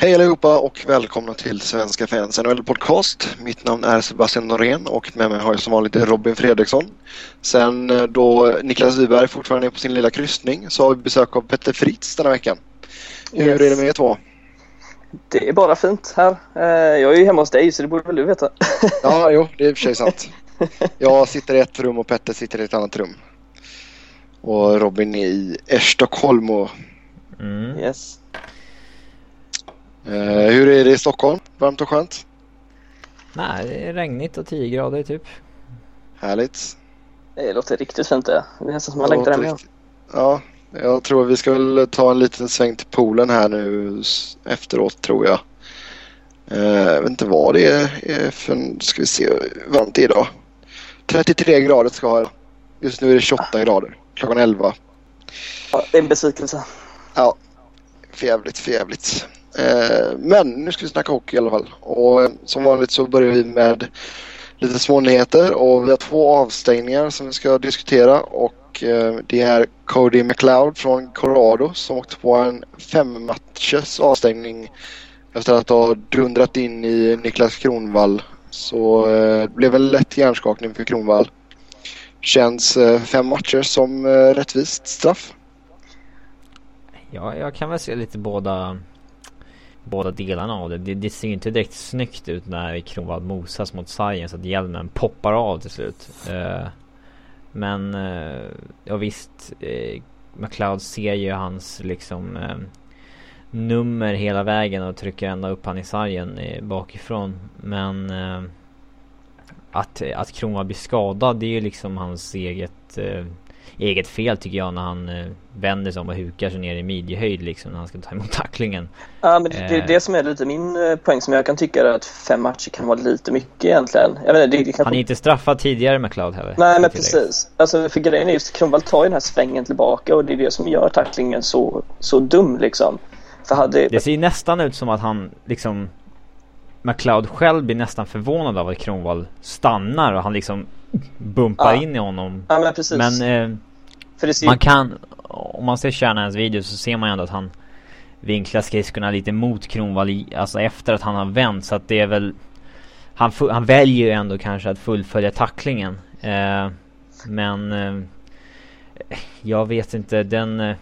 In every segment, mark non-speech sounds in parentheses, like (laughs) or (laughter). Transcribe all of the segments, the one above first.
Hej allihopa och välkomna till Svenska fans NHL podcast. Mitt namn är Sebastian Norén och med mig har jag som vanligt Robin Fredriksson. Sen eh, då Niklas Wiberg fortfarande är på sin lilla kryssning så har vi besök av Petter Fritz denna veckan. Hur yes. är det med er två? Det är bara fint här. Eh, jag är ju hemma hos dig så det borde väl du veta. (laughs) Ja, jo, det är i och för sig sant. (laughs) Jag sitter i ett rum och Petter sitter i ett annat rum. Och Robin är i Estocolmo. Mm. Yes. Eh, hur är det i Stockholm? Varmt och skönt? Nej, det är regnigt och 10 grader typ. Härligt. Det låter riktigt fint det. Det är nästan som man längtar hem igen. Ja, jag tror vi ska väl ta en liten sväng till poolen här nu efteråt tror jag. Eh, jag vet inte vad det är för, ska vi se, varmt det är idag. 33 grader ska jag ha. Just nu är det 28 grader klockan 11. Ja, det är en besvikelse. Ja, förjävligt, förjävligt. Eh, men nu ska vi snacka hockey i alla fall. Och eh, som vanligt så börjar vi med lite smånyheter och vi har två avstängningar som vi ska diskutera och eh, det är Cody McLeod från Colorado som åkte på en fem matchers avstängning efter att ha dundrat in i Niklas Kronvall. Så det blev en lätt hjärnskakning för Kronvall. Känns fem matcher som rättvist straff? Ja, jag kan väl se lite båda båda delarna av det. Det, det ser ju inte direkt snyggt ut när Kronwall mosas mot Science att hjälmen poppar av till slut. Uh, men uh, ja visst, uh, McLeod ser ju hans liksom uh, nummer hela vägen och trycker ända upp han i sargen bakifrån. Men att, att Kronwall blir skadad det är ju liksom hans eget eget fel tycker jag när han eh, vänder sig om och hukar sig ner i midjehöjd liksom när han ska ta emot tacklingen. Ja men det, det är det som är lite min eh, poäng som jag kan tycka är att fem matcher kan vara lite mycket egentligen. Jag vet, det, det kan... Han är inte straffad tidigare med Cloud heller. Nej men precis. Alltså för grejen är just Kronwall tar ju den här svängen tillbaka och det är det som gör tacklingen så, så dum liksom. För hade... Det ser ju nästan ut som att han liksom McLeod själv blir nästan förvånad av att Kronwall stannar och han liksom bumpar ja. in i honom. Ja men precis. Men eh, ser... man kan, om man ser Shanahan's video så ser man ju ändå att han vinklar skridskorna lite mot Kronwall, alltså efter att han har vänt så att det är väl han, han väljer ju ändå kanske att fullfölja tacklingen. Eh, men eh, jag vet inte, den... Eh,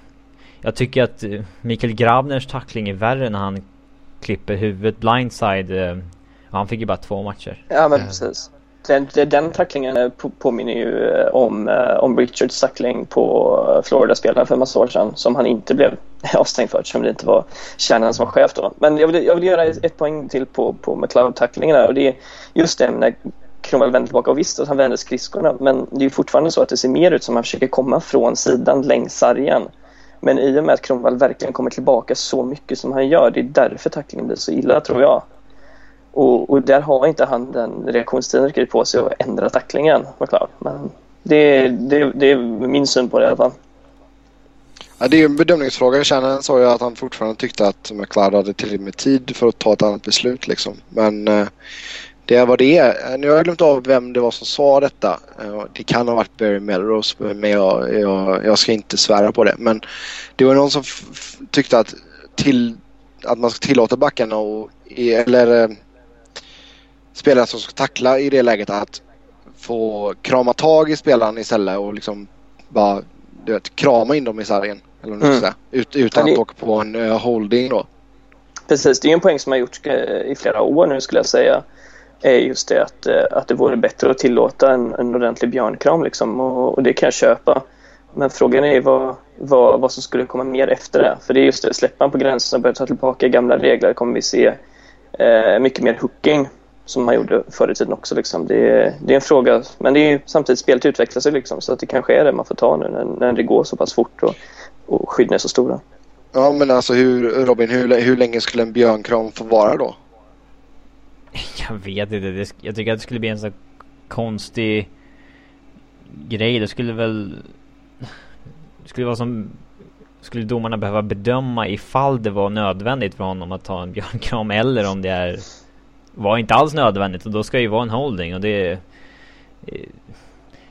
jag tycker att eh, Mikael Grabners tackling är värre när han klipper huvudet blindside. Eh, han fick ju bara två matcher. Ja men precis den, den tacklingen eh, påminner ju eh, om, eh, om Richards tackling på Florida-spelaren för en massa år sedan som han inte blev (laughs) avstängd för eftersom det inte var kärnan som var chef då. Men jag vill, jag vill göra ett poäng till på, på McLeod-tacklingen och det är just det när Kronwall vänder tillbaka och visst att han vänder skridskorna men det är fortfarande så att det ser mer ut som att han försöker komma från sidan längs sargen. Men i och med att Kronwall verkligen kommer tillbaka så mycket som han gör, det är därför tacklingen blir så illa tror jag. Och, och, där har inte han den reaktionstiden riktigt på sig att ändra tacklingen, McLeod. Men det, det, det är min syn på det i alla fall. Ja, det är en bedömningsfråga. Kärnan sa ju att han fortfarande tyckte att McLeod hade tillräckligt med tid för att ta ett annat beslut. Liksom. Men eh, det är vad det är. Eh, nu har jag glömt av vem det var som sa detta. Eh, det kan ha varit Barry Melrose men jag, jag, jag ska inte svära på det. Men det var någon som tyckte att, till, att man ska tillåta backarna och, eller eh, spelare som ska tackla i det läget att få krama tag i spelaren istället och liksom bara du vet, krama in dem i sargen. Eller mm. säga, ut, utan att åka på en uh, holding då. Precis, det är en poäng som har gjorts eh, i flera år nu skulle jag säga. Är just det att, eh, att det vore bättre att tillåta en, en ordentlig björnkram liksom och, och det kan jag köpa. Men frågan är vad, vad, vad som skulle komma mer efter det. För det är just det, släpper man på gränsen och börjar ta tillbaka gamla regler kommer vi se eh, mycket mer hooking som man gjorde förr i tiden också. Liksom. Det, är, det är en fråga, men det är samtidigt spelet utvecklar sig liksom, så att det kanske är det man får ta nu när, när det går så pass fort och, och skydden är så stora. Ja men alltså hur, Robin, hur, hur länge skulle en björnkram få vara då? (laughs) Jag vet inte. jag tycker att det skulle bli en så konstig grej. Det skulle väl... Det skulle vara som... Skulle domarna behöva bedöma ifall det var nödvändigt för honom att ta en björnkram eller om det är var inte alls nödvändigt och då ska det ju vara en holding och det...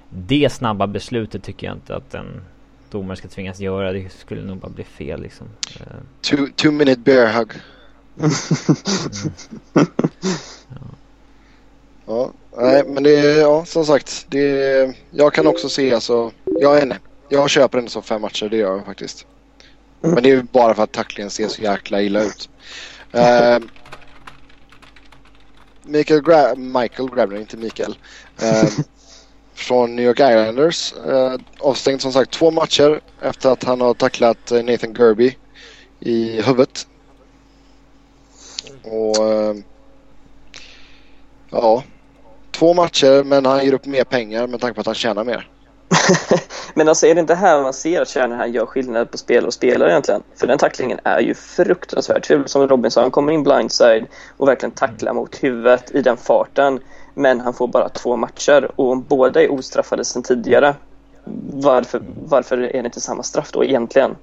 Det snabba beslutet tycker jag inte att en domare ska tvingas göra. Det skulle nog bara bli fel liksom. Two, two minute bear hug. (laughs) Ja, nej, men det är, ja, som sagt, det är, jag kan också se alltså, jag är nej, jag köper den som fem matcher, det gör jag faktiskt. Men det är bara för att tacklingen ser så jäkla illa ut. Uh, (laughs) Michael, Gra Michael Grabner, inte Mikael. Uh, (laughs) från New York Islanders. Uh, avstängd som sagt två matcher efter att han har tacklat Nathan Gerby i huvudet. Och uh, ja, två matcher men han ger upp mer pengar med tanke på att han tjänar mer. (laughs) men alltså är det inte här man ser att Shanahan gör skillnad på spel och spelare egentligen? För den tacklingen är ju fruktansvärt ful. Som Robinson kommer in blindside och verkligen tacklar mot huvudet i den farten. Men han får bara två matcher och om båda är ostraffade sedan tidigare varför, varför är det inte samma straff då egentligen?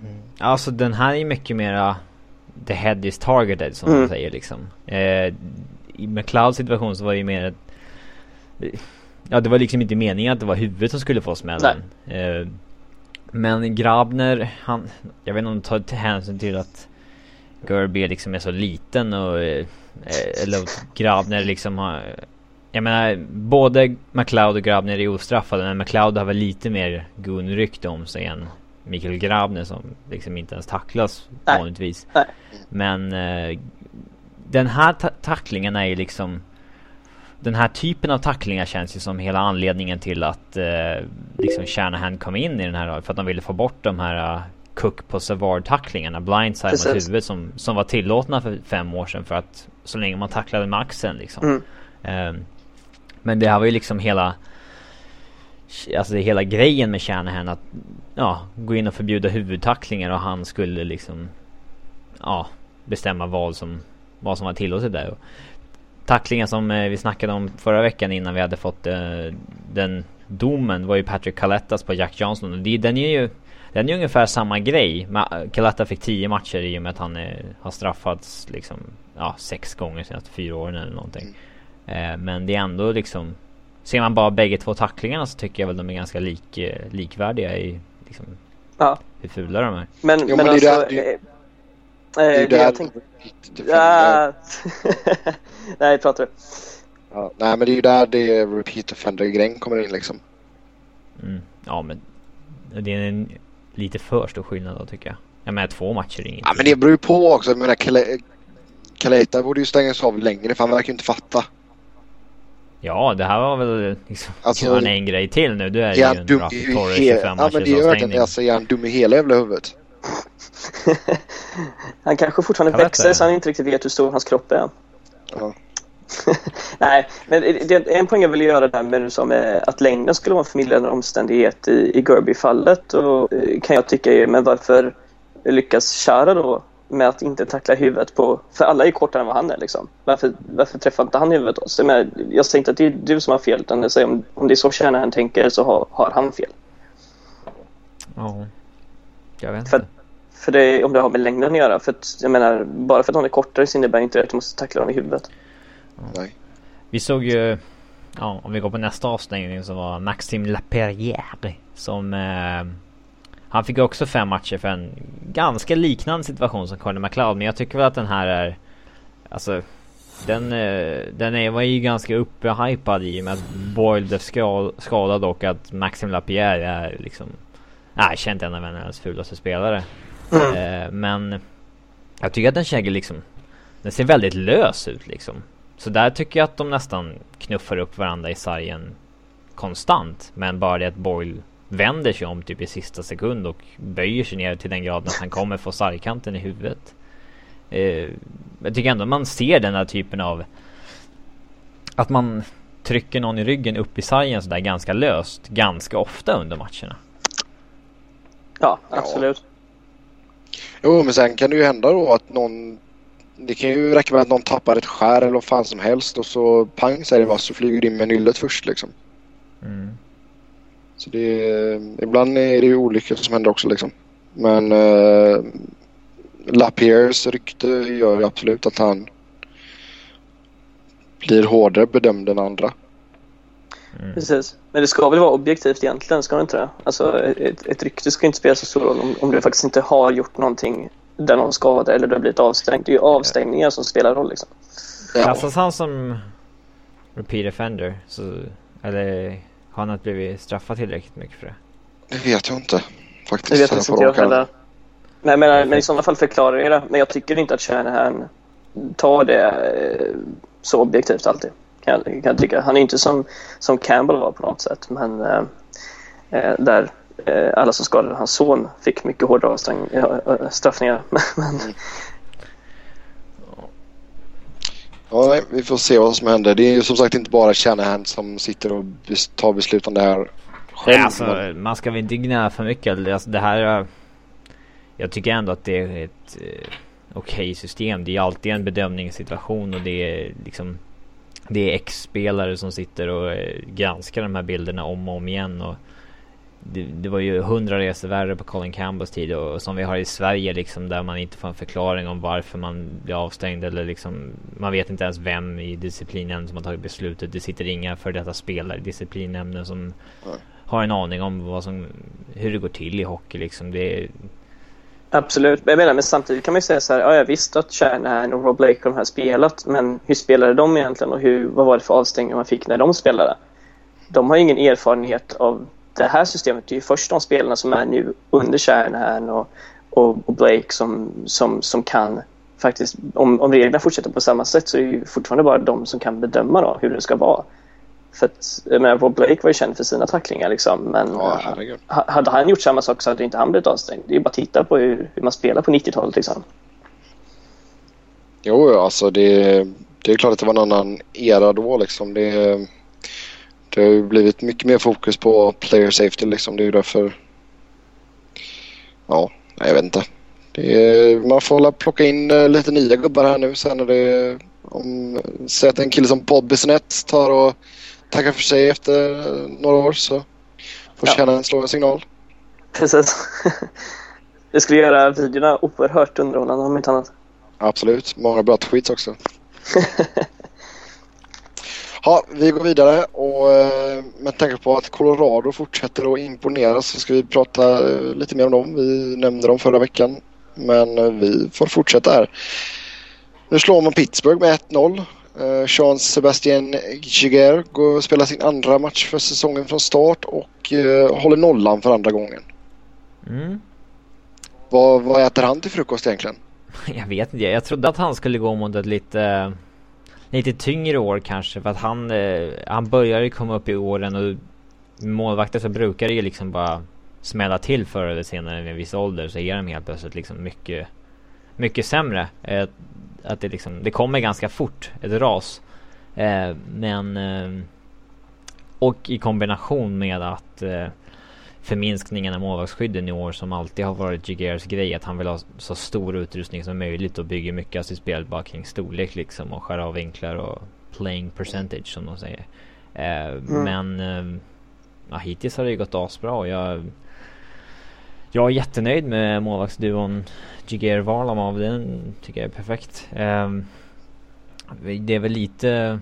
Mm. Alltså den här är mycket mera the head is targeted som mm. man säger liksom. Eh, I McLeods situation så var det ju mer ett, Ja det var liksom inte meningen att det var huvudet som skulle få smällen. Eh, men Grabner, han, jag vet inte om de tar hänsyn till att Gerby liksom är så liten och eh, eller Grabner liksom har jag menar, både McLeod och Grabner är ostraffade men McLeod har väl lite mer gunrykte om sig än Mikael Grabner som liksom inte ens tacklas Nej. vanligtvis. Nej. Men eh, den här ta tacklingen är ju liksom den här typen av tacklingar känns ju som hela anledningen till att eh, liksom Shanahan kom in i den här för att de ville få bort de här uh, Cook på Savard tacklingarna, blindside mot huvudet som, som var tillåtna för fem år sedan för att så länge man tacklade med axeln liksom. Mm. Eh, men det här var ju liksom hela Alltså hela grejen med Shanahan att ja, gå in och förbjuda huvudtacklingar och han skulle liksom ja, bestämma vad som, vad som var tillåtet där. Tacklingen som eh, vi snackade om förra veckan innan vi hade fått eh, den domen var ju Patrick Calettas på Jack Johnson. Och det, den är ju den är ungefär samma grej. Caletta fick 10 matcher i och med att han är, eh, har straffats liksom ja, sex gånger senaste fyra åren eller någonting. Mm. Eh, men det är ändå liksom Ser man bara bägge två tacklingarna så tycker jag väl de är ganska lik, likvärdiga i liksom, ja. hur fula de är. Men, jo, men, men alltså... Det, det, det, det, det jag tänkte... Ja. nej, pratar du. Ja, nej, men det är ju där det repeat offender-grejen kommer in liksom. Mm. Ja, men det är en lite för stor skillnad då tycker jag. Jag menar två matcher är inget. Ja, men det beror ju på också. Jag menar, Kaleta borde ju stängas av längre för han verkar ju inte fatta. Ja, det här var väl liksom alltså, en grej till nu. Du är, är ju en Rafi Torres 25 Ja, men det är ju verkligen, alltså är han dum i hela jävla huvudet? (laughs) han kanske fortfarande jag växer så han inte riktigt vet hur stor hans kropp är. Ja. (laughs) Nej, men det, en poäng jag vill göra där med som är att längden skulle vara en förmildrande omständighet i, i Gerby-fallet och eh, kan jag tycka är, men varför lyckas Chara då med att inte tackla huvudet på... För alla är kortare än vad han är liksom. Varför, varför träffar inte han huvudet oss? Jag, jag säger inte att det är du som har fel utan jag säger om, om det är så han tänker så har, har han fel. Ja, jag vet för, inte. För det, om det har med längden att göra. För att, jag menar, bara för att hon är kortare så innebär inte det att du måste tackla honom i huvudet. Nej. Vi såg ju, ja, om vi går på nästa avstängning så var Maxime Laperrière som eh, han fick också fem matcher för en ganska liknande situation som Conor McLeod. Men jag tycker väl att den här är... Alltså... Den, eh, den är, var ju ganska upphypad i och med att Boyle blev skadad och att Maxim Lapierre är liksom... Nej, känt en av världens fulaste spelare. Mm. Eh, men... Jag tycker att den kägger liksom... Den ser väldigt lös ut liksom. Så där tycker jag att de nästan knuffar upp varandra i sargen konstant. Men bara det att Boyle vänder sig om typ i sista sekund och böjer sig ner till den graden att han kommer få sargkanten i huvudet. Eh, jag tycker ändå man ser den här typen av att man trycker någon i ryggen upp i sargen sådär ganska löst ganska ofta under matcherna. Ja, absolut. Ja. Jo, men sen kan det ju hända då att någon det kan ju räcka med att någon tappar ett skär eller vad fan som helst och så pang säger det bara så flyger det in med nyllet först liksom. Mm. Så det är, ibland är det ju olyckor som händer också liksom. Men eh, Lapierres rykte gör ju absolut att han blir hårdare bedömd än andra. Mm. Precis. Men det ska väl vara objektivt egentligen, ska det inte det? Alltså ett, ett rykte ska inte spela så stor roll om, om du faktiskt inte har gjort någonting där någon skadar eller du har blivit avstängd. Det är ju avstängningar som spelar roll liksom. Klassas han som repeat offender? Så, eller har han inte blivit straffad tillräckligt mycket för det? Det vet jag inte. Faktiskt. Det vet jag inte jag heller. Men, men, men i sådana fall förklarar jag det. Men jag tycker inte att Shanahan tar det eh, så objektivt alltid. Kan jag, kan jag tycka. Han är inte som, som Campbell var på något sätt. Men eh, eh där eh, alla som skadade hans son fick mycket hårdare straffningar. (laughs) men, Ja, vi får se vad som händer. Det är ju som sagt inte bara Shanahan som sitter och tar beslut om det här själv. Ja, alltså, man ska väl inte gnälla för mycket. Alltså, det här... Jag tycker ändå att det är ett eh, okej okay system. Det är alltid en bedömningssituation och det är liksom... Det är ex-spelare som sitter och eh, granskar de här bilderna om och om igen. Och det, det, var ju hundra resor värre på Colin Campbells tid och som vi har i Sverige liksom där man inte får en förklaring om varför man blir avstängd eller liksom man vet inte ens vem i disciplinnämnden som har tagit beslutet. Det sitter inga för detta spelare i disciplinnämnden som mm. har en aning om vad som, hur det går till i hockey liksom. Det. Absolut, jag menar men samtidigt kan man ju säga så här, ja jag visste att Shanahan och Rob Blake har spelat men hur spelade de egentligen och hur, vad var det för avstängningar man fick när de spelade? De har ingen erfarenhet av det här systemet Det är ju först de spelarna som är nu under Shanahan och, och, och Blake som, som, som kan faktiskt, om, om reglerna fortsätter på samma sätt så är det ju fortfarande bara de som kan bedöma då hur det ska vara. För att, jag menar, Rob Blake var ju känd för sina tacklingar liksom, men ja, hade han gjort samma sak så hade inte han blivit avstängd. Det är bara att titta på hur, hur man spelar på 90-talet liksom. Jo, alltså det, det är klart att det var en annan era då liksom. Det, det har ju blivit mycket mer fokus på player safety liksom. Det är ju därför... Ja, jag vet inte. Är, man får hålla plocka in uh, lite nya gubbar här nu sen när det... Om, säg att en kille som Bob Bissonette tar och tackar för sig efter uh, några år så får ja. känna en slå en signal. Precis. (laughs) det skulle göra videorna oerhört underhållande om inte annat. Absolut. Många bra tweets också. (laughs) Ja, vi går vidare och eh, med tanke på att Colorado fortsätter att imponera så ska vi prata eh, lite mer om dem. Vi nämnde dem förra veckan men eh, vi får fortsätta här. Nu slår man Pittsburgh med 1-0. Uh, Sebastian Giger går och spelar sin andra match för säsongen från start och uh, håller nollan för andra gången. Mm. Vad, vad äter han till frukost egentligen? (laughs) Jag vet inte. Jag trodde att han skulle gå mot ett lite lite tyngre år kanske för att han, eh, han börjar ju komma upp i åren och målvakter så brukar det ju liksom bara smälla till förr eller senare vid en viss ålder så är de helt plötsligt liksom mycket, mycket sämre. Att det liksom, det kommer ganska fort, ett ras. Eh, men eh, och i kombination med att eh, förminskningen av målvaktsskydden i år som alltid har varit Jiguers grej. Att han vill ha så stor utrustning som möjligt och bygger mycket av sitt spel bara kring storlek liksom och skär av vinklar och playing percentage som de säger. Eh, mm. Men eh, ja, hittills har det ju gått asbra och jag jag är jättenöjd med målvaktsduon Jiger Varlamov. Den tycker jag är perfekt. Ehm, det är väl lite...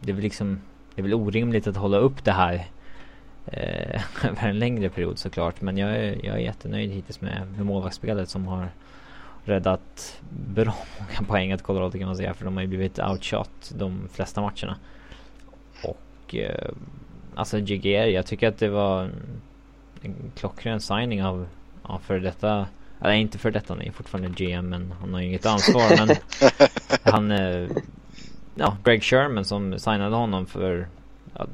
Det är väl liksom... Det är väl orimligt att hålla upp det här eh, (laughs) över en längre period såklart. Men jag är, jag är jättenöjd hittills med, med målvaktsspelet som har räddat bra (laughs) många poäng åt Colorado kan man säga. För de har ju blivit outshot de flesta matcherna. Och eh, alltså GGR, jag tycker att det var en, klockren signing av, av före detta eller inte för detta, han är fortfarande GM men han har ju inget ansvar. men (laughs) han, eh, ja, Greg Sherman som signade honom för ja,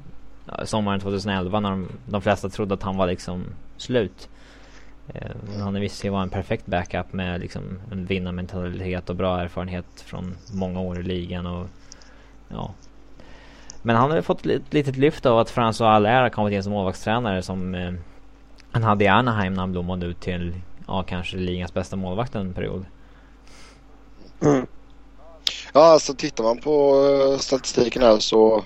sommaren 2011 när de, de flesta trodde att han var liksom slut. Eh, han har visst sig vara en perfekt backup med liksom en vinnarmentalitet och bra erfarenhet från många år i ligan och ja. Men han har fått ett litet lyft av att François Allaire kommit in som målvaktstränare som eh, han hade i Anaheim när han blommade ut till ja, kanske ligans bästa målvakt en period. Mm. Ja, alltså tittar man på uh, statistiken här så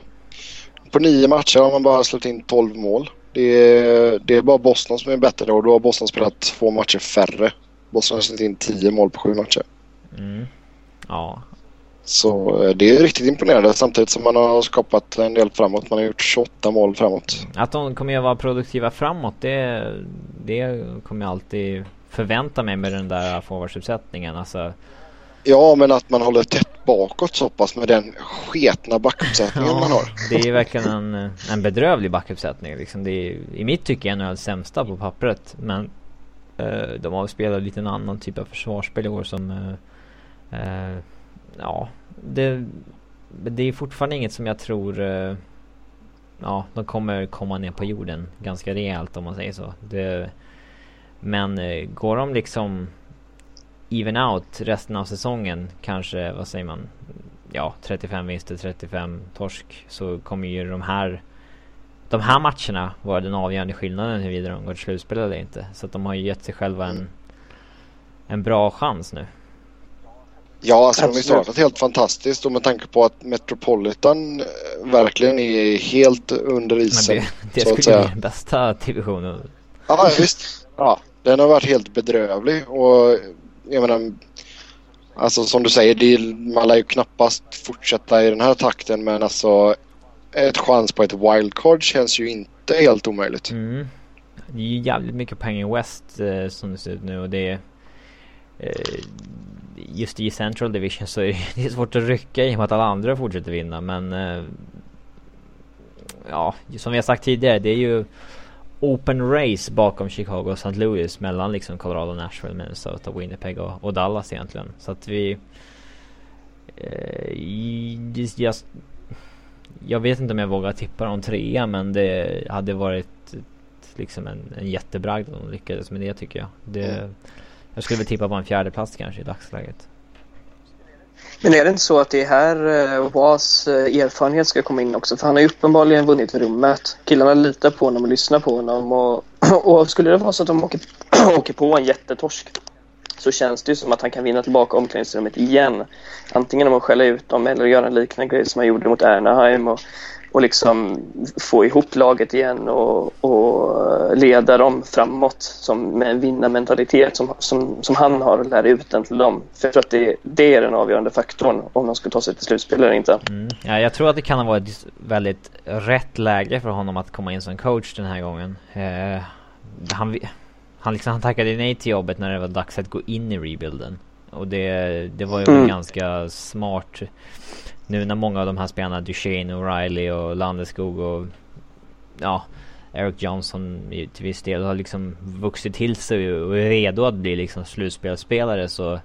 på nio matcher har man bara släppt in 12 mål. Det är, det är bara Boston som är bättre och då har Boston spelat två matcher färre. Boston har släppt in 10 mål på sju matcher. Mm. Ja. Så eh, det är riktigt imponerande samtidigt som man har skapat en del framåt. Man har gjort 28 mål framåt. Att de kommer att vara produktiva framåt det, det kommer alltid förväntar mig med den där forwardsuppsättningen. Alltså, Ja, men att man håller tätt bakåt så pass med den sketna backuppsättningen ja, man har. det är verkligen en, en bedrövlig backuppsättning. Liksom. Det är i mitt tycke en av de sämsta på pappret. Men eh, de har spelat lite en annan typ av försvarsspel i år som... Eh, eh, ja, det, det är fortfarande inget som jag tror... Eh, ja, de kommer komma ner på jorden ganska rejält om man säger så. Det, men eh, går de liksom even out resten av säsongen, kanske, vad säger man, ja 35 vinster, 35 torsk, så kommer ju de här de här matcherna vara den avgörande skillnaden huruvida de går till slutspel eller inte. Så att de har ju gett sig själva en, en bra chans nu. Ja, alltså de har ju startat helt fantastiskt och med tanke på att Metropolitan eh, verkligen är helt under isen. Men det, det skulle bli den bästa divisionen. Ja, visst. Ja, den har varit helt bedrövlig och jag menar, alltså som du säger, det, man lär ju knappast fortsätta i den här takten men alltså ett chans på ett wildcard känns ju inte helt omöjligt. Mm. Det är ju jävligt mycket pengar i West eh, som det ser ut nu och det är eh, just i Central Division så är det (laughs) svårt att rycka i och med att alla andra fortsätter vinna men eh, ja, som vi har sagt tidigare, det är ju open race bakom Chicago och St. Louis mellan liksom Colorado, Nashville, Minnesota, Winnipeg och, och Dallas egentligen. Så att vi... Eh, just, jag vet inte om jag vågar tippa dem trea men det hade varit liksom en, en jättebragd om de lyckades med det tycker jag. Det, mm. Jag skulle väl tippa på en fjärde plats kanske i dagsläget. Men är det inte så att det är här eh, Was eh, erfarenhet ska komma in också? För han har ju uppenbarligen vunnit rummet. Killarna litar på honom och lyssnar på honom. Och, (clears throat) och skulle det vara så att de åker, (clears throat) åker på en jättetorsk så känns det ju som att han kan vinna tillbaka omklädningsrummet igen. Antingen om att skälla ut dem eller göra en liknande grej som han gjorde mot Erneheim. och och liksom få ihop laget igen och, och leda dem framåt som, med en vinnarmentalitet som, som, som han har och lära ut den till dem. För jag tror att det, det är den avgörande faktorn om de ska ta sig till slutspel eller inte. Mm. Ja, jag tror att det kan ha varit väldigt rätt läge för honom att komma in som coach den här gången. Eh, han, han, liksom, han tackade nej till jobbet när det var dags att gå in i rebuilden. Och det, det var ju mm. ganska smart nu när många av de här spelarna, Duchene, O'Reilly och Landeskog och ja, Eric Johnson till viss del har liksom vuxit till sig och är redo att bli liksom slutspelsspelare så eh,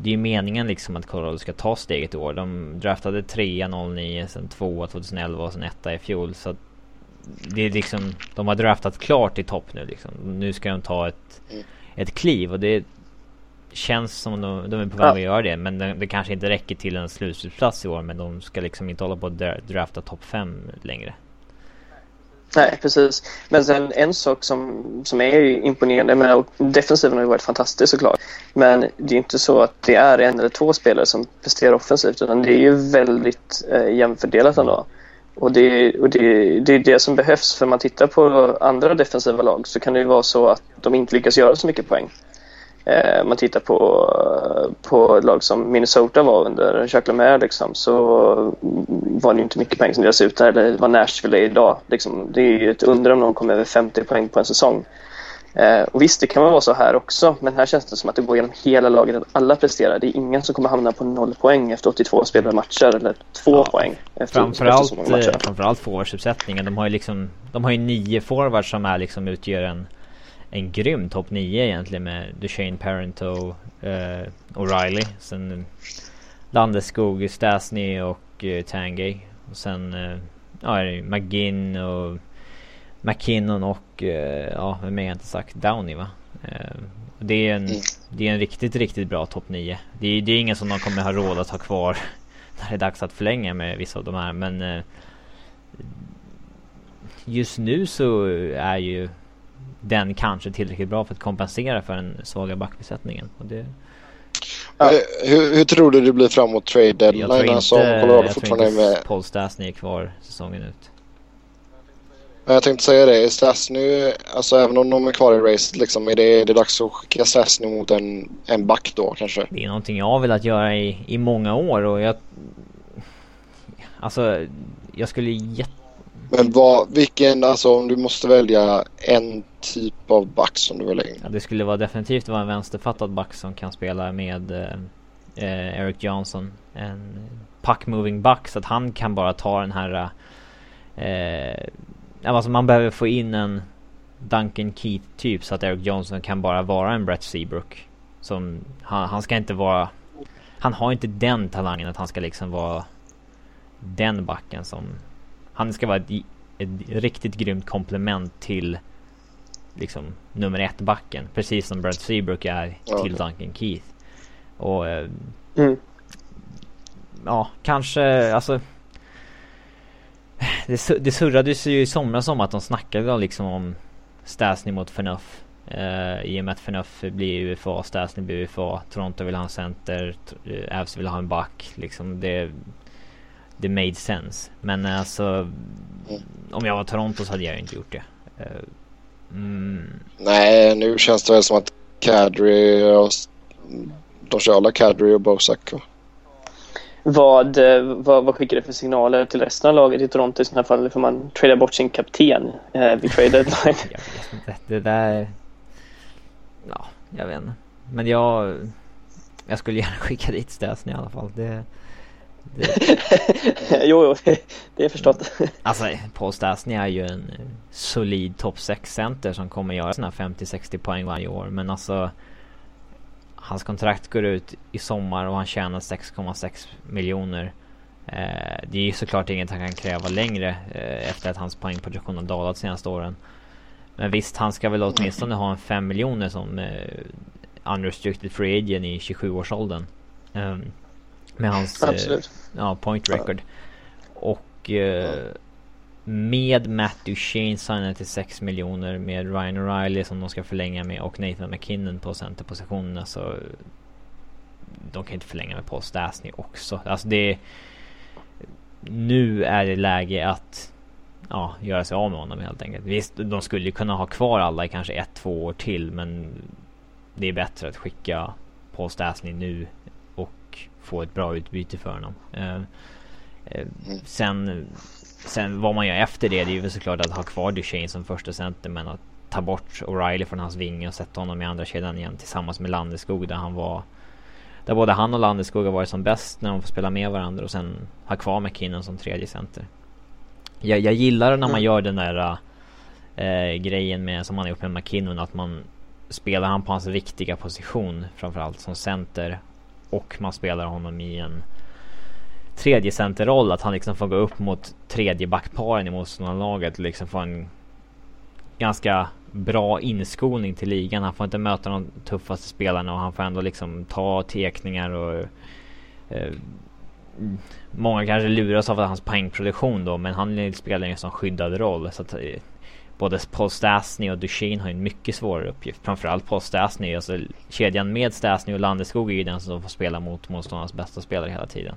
det är ju meningen liksom att Colorado ska ta steget i år. De draftade 3 09, sen 2 2011 och sen 1 i fjol så att det är liksom, de har draftat klart i topp nu liksom. Nu ska de ta ett, mm. ett kliv och det känns som de, de är på väg att göra det. Men det, det, kanske inte räcker till en slutspelsplats i år. Men de ska liksom inte hålla på att drafta topp 5 längre. Nej, precis. Men sen en sak som, som är imponerande med defensiven har ju varit fantastisk såklart. Men det är inte så att det är en eller två spelare som presterar offensivt utan det är ju väldigt eh, jämfördelat ändå. Och, det, och det, det är det som behövs för man tittar på andra defensiva lag så kan det ju vara så att de inte lyckas göra så mycket poäng. Eh, man tittar på, på lag som Minnesota var under Jacques liksom, så var det inte mycket poäng som delades ut där. Eller vad Nashville är idag. Liksom, det är ju ett under om någon kommer över 50 poäng på en säsong. Eh, och visst, det kan vara så här också, men här känns det som att det går genom hela laget att alla presterar. Det är ingen som kommer hamna på noll poäng efter 82 spelade matcher eller två ja, poäng efter, framförallt, efter så många matcher. Framförallt forwardsuppsättningen. De har ju liksom, de har ju nio forwards som är liksom utgör en en grym topp 9 egentligen med Duchene Parento, eh, O'Reilly, sen Landeskog, Stasny och eh, Tangay. Och sen eh, ja, McGinn och McKinnon och eh, ja, vem är jag inte sagt? Downey va? Eh, det är en, mm. det är en riktigt, riktigt bra topp 9. Det är, det är ingen som de kommer ha råd att ha kvar (laughs) när det är dags att förlänga med vissa av de här men eh, Just nu så är ju den kanske tillräckligt bra för att kompensera för den svaga backbesättningen. Och det, ja. hur, hur, tror du det blir framåt trade deadline? Jag tror alltså, inte, alltså, jag tror inte med... Paul Stastny är kvar säsongen ut. Jag tänkte säga det. Stastny, alltså även om de är kvar i racet liksom, är det, är det dags att skicka Stastny mot en, en back då kanske? Det är någonting jag har velat göra i, i många år och jag... Alltså, jag skulle jätte men vad, vilken, alltså om du måste välja en typ av back som du vill in? Ja, det skulle vara definitivt vara en vänsterfattad back som kan spela med eh, eh Eric Johnson. En puck moving back så att han kan bara ta den här eh, alltså man behöver få in en Duncan Keith typ så att Eric Johnson kan bara vara en Brett Seabrook. Som, han, han ska inte vara... Han har inte den talangen att han ska liksom vara den backen som... Han ska vara ett, ett riktigt grymt komplement till liksom nummer ett backen. Precis som Brad Seabrook är till Duncan Keith. Och... Eh, mm. Ja, kanske alltså... Det, det surrades ju i somras om att de snackade liksom om Stasny mot Förnuff. Uh, I och med att Förnuff blir UFA, Stasny blir UFA, Toronto vill ha en center, uh, Avs vill ha en back. Liksom det, det made sense. Men uh, alltså, mm. om jag var Toronto så hade jag inte gjort det. Uh, mm. Nej, nu känns det väl som att Kadri och de kör alla Kadri och Bosak. Vad, vad, vad skickar det för signaler till resten av laget i Toronto i sådana fall? Får man trada bort sin kapten eh, vid trade deadline? (laughs) jag vet inte. Det där... Ja, jag vet inte. Men jag... Jag skulle gärna skicka dit Stasny i alla fall. Det det... jo, jo, det, (laughs) det är förstått. alltså, Paul Stastny är ju en solid topp 6-center som kommer göra sina 50-60 poäng varje år. Men alltså Hans kontrakt går ut i sommar och han tjänar 6,6 miljoner. Eh, det är ju såklart inget han kan kräva längre eh, efter att hans poängproduktion har dalat senaste åren. Men visst, han ska väl åtminstone ha en 5 miljoner som eh, unrestricted free agent i 27-årsåldern. Um, ehm, med hans eh, ja, point record. Och eh, med Matt Duchene signade till 6 miljoner med Ryan O'Reilly som de ska förlänga med och Nathan McKinnon på centerpositionerna så de kan inte förlänga med Paul Stastny också. Alltså det nu är det läge att ja, göra sig av med honom helt enkelt. Visst, de skulle kunna ha kvar alla i kanske ett, två år till men det är bättre att skicka Paul Stastny nu få ett bra utbyte för honom. Uh, uh, sen Sen vad man gör efter det, det är ju såklart att ha kvar Duchene som första center men att ta bort O'Reilly från hans vinge och sätta honom i andra kedjan igen tillsammans med Landeskog där han var där både han och Landeskog har varit som bäst när de får spela med varandra och sen ha kvar McKinnon som tredje center. Jag, jag gillar när man mm. gör den där äh, grejen med som man har gjort med McKinnon att man spelar han på hans viktiga position framförallt som center och man spelar honom i en tredje centerroll att han liksom får gå upp mot tredje backparen i motståndarlaget liksom få en ganska bra inskolning till ligan. Han får inte möta de tuffaste spelarna och han får ändå liksom ta tekningar och eh, Många kanske luras av hans poängproduktion då men han spelar ju en sån skyddad roll så att eh, Både Paul Stastny och Duchene har en mycket svårare uppgift. Framförallt Paul Stastny, alltså kedjan med Stastny och Landeskog är ju den som får spela mot motståndarnas bästa spelare hela tiden.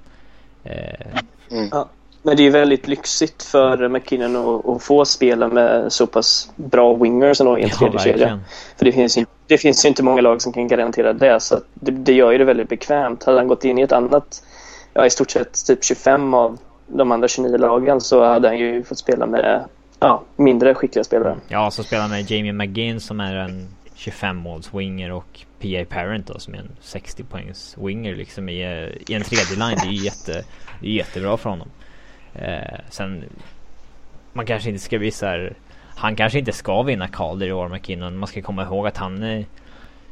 Eh, mm. Ja, men det är väldigt lyxigt för McKinnon att, att, få spela med så pass bra wingers ändå i en tredje ja, kedja. För det finns, ju, det finns ju inte många lag som kan garantera det. Så det, det gör ju det väldigt bekvämt. Hade han gått in i ett annat, ja i stort sett typ 25 av de andra 29 lagen så hade han ju fått spela med ja, mindre skickliga spelare. Mm. Ja, så spelar med Jamie McGinn som är en 25 måls winger och PA Parent då som är en 60 poängs winger liksom i, eh, i en tredje line. Det är ju jätte, det är jättebra för honom. Eh, sen man kanske inte ska bli så här, Han kanske inte ska vinna Calder i år McKinnon. Man ska komma ihåg att han eh,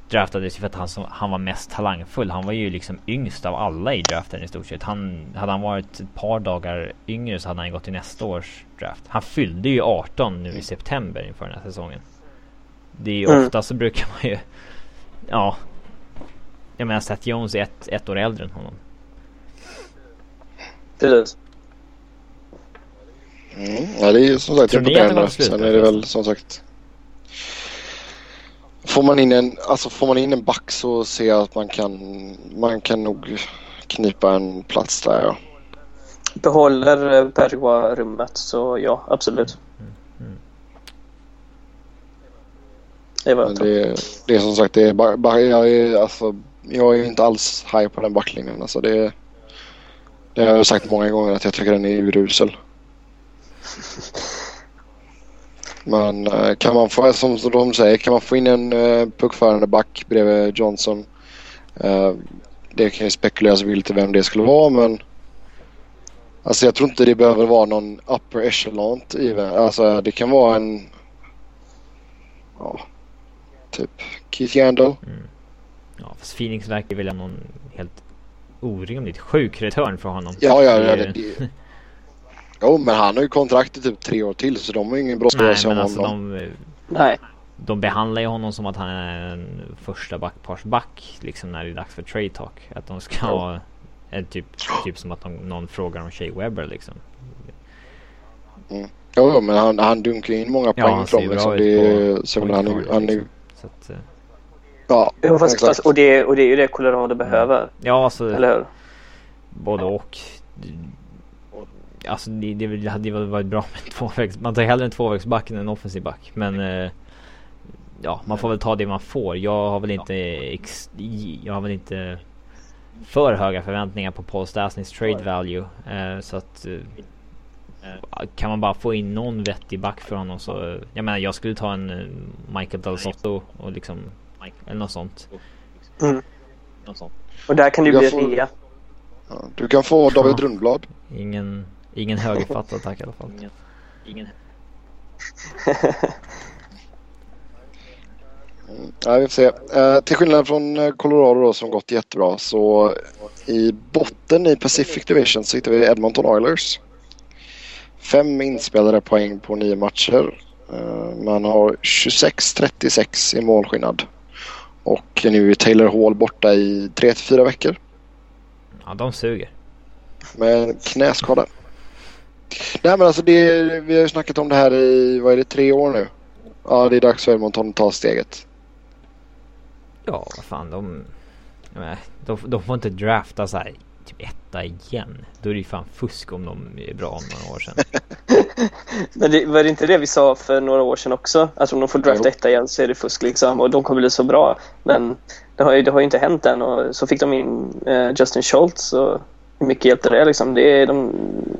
draftades för att han, som, han var mest talangfull. Han var ju liksom yngst av alla i draften i stort sett. Han, hade han varit ett par dagar yngre så hade han gått till nästa års draft. Han fyllde ju 18 nu i september inför den här säsongen. Det är ju mm. ofta så brukar man ju Ja. Jag menar Seth Jones är ett, ett år äldre än honom. Precis. Mm, ja, det är ju som sagt imponerande. Sen är det väl som sagt. Får man in en, alltså får man in en back så ser jag att man kan, man kan nog knipa en plats där ja. Behåller eh, Pergua rummet så ja, absolut. Det var det, det är som sagt, det är bara, jag, är, alltså, jag är inte alls high på den backlinjen. Alltså det, det har jag sagt många gånger att jag tycker den är urusel. Men eh, kan man få, som de säger, kan man få in en uh, puckförande back bredvid Johnson. Det kan ju spekuleras lite vem det skulle vara men Alltså jag tror inte det behöver vara någon upper echelon i. Alltså det kan vara en... Ja, typ Keith Yandel. Mm. Ja, fast Phoenix verkar vilja någon helt orimligt sjuk return för honom. Ja, ja, ja. Det, det. (laughs) Jo, men han har ju kontrakt i typ tre år till så de har ingen brådska Nej, men alltså de, Nej. De behandlar ju honom som att han är en första backparsback liksom när det är dags för trade talk. Att de ska ja. ha en typ, typ som att någon frågar om Shea Webber liksom. Mm. Jo, men han, han dunkar in många poäng ja, från liksom. Det är, så han, han, han, liksom. så att, uh, Ja, jo, fast, fast, och, det, och det är ju det Colorado behöver. Ja, alltså. Eller hur? Både och. Alltså det, det hade ju varit bra med en tvåvägs. Man tar hellre en tvåvägsback än en offensiv back. Men eh, ja, man får väl ta det man får. Jag har väl inte ex, jag har väl inte för höga förväntningar på Paul Stasnys trade value. Eh, så att eh, kan man bara få in någon vettig back för honom så. Jag menar jag skulle ta en eh, Michael Del Sotto och liksom eller något sånt. Mm. Något sånt. Och där kan det bli rea. Ja, du kan få David ja. Rundblad. Ingen, ingen högerfattad tack i alla fall. Ingen. ingen. (laughs) Ja, vi får se. Eh, till skillnad från eh, Colorado då, som gått jättebra så i botten i Pacific Division så hittar vi Edmonton Oilers. Fem inspelade poäng på nio matcher. Eh, man har 26-36 i målskillnad. Och nu är Taylor Hall borta i 3-4 veckor. Ja, de suger. Med knäskada. Nej men alltså det, vi har ju snackat om det här i, vad är det, tre år nu? Ja, det är dags för Edmonton att ta steget. Ja, vad fan de... De, de får inte drafta så här typ etta igen. Då är det ju fan fusk om de är bra om några år sedan. (laughs) Men det, var det inte det vi sa för några år sedan också? Att om de får drafta etta igen så är det fusk liksom och de kommer bli så bra. Men det har ju, det har ju inte hänt än och så fick de in eh, Justin Schultz och hur mycket hjälpte det liksom? Det är de,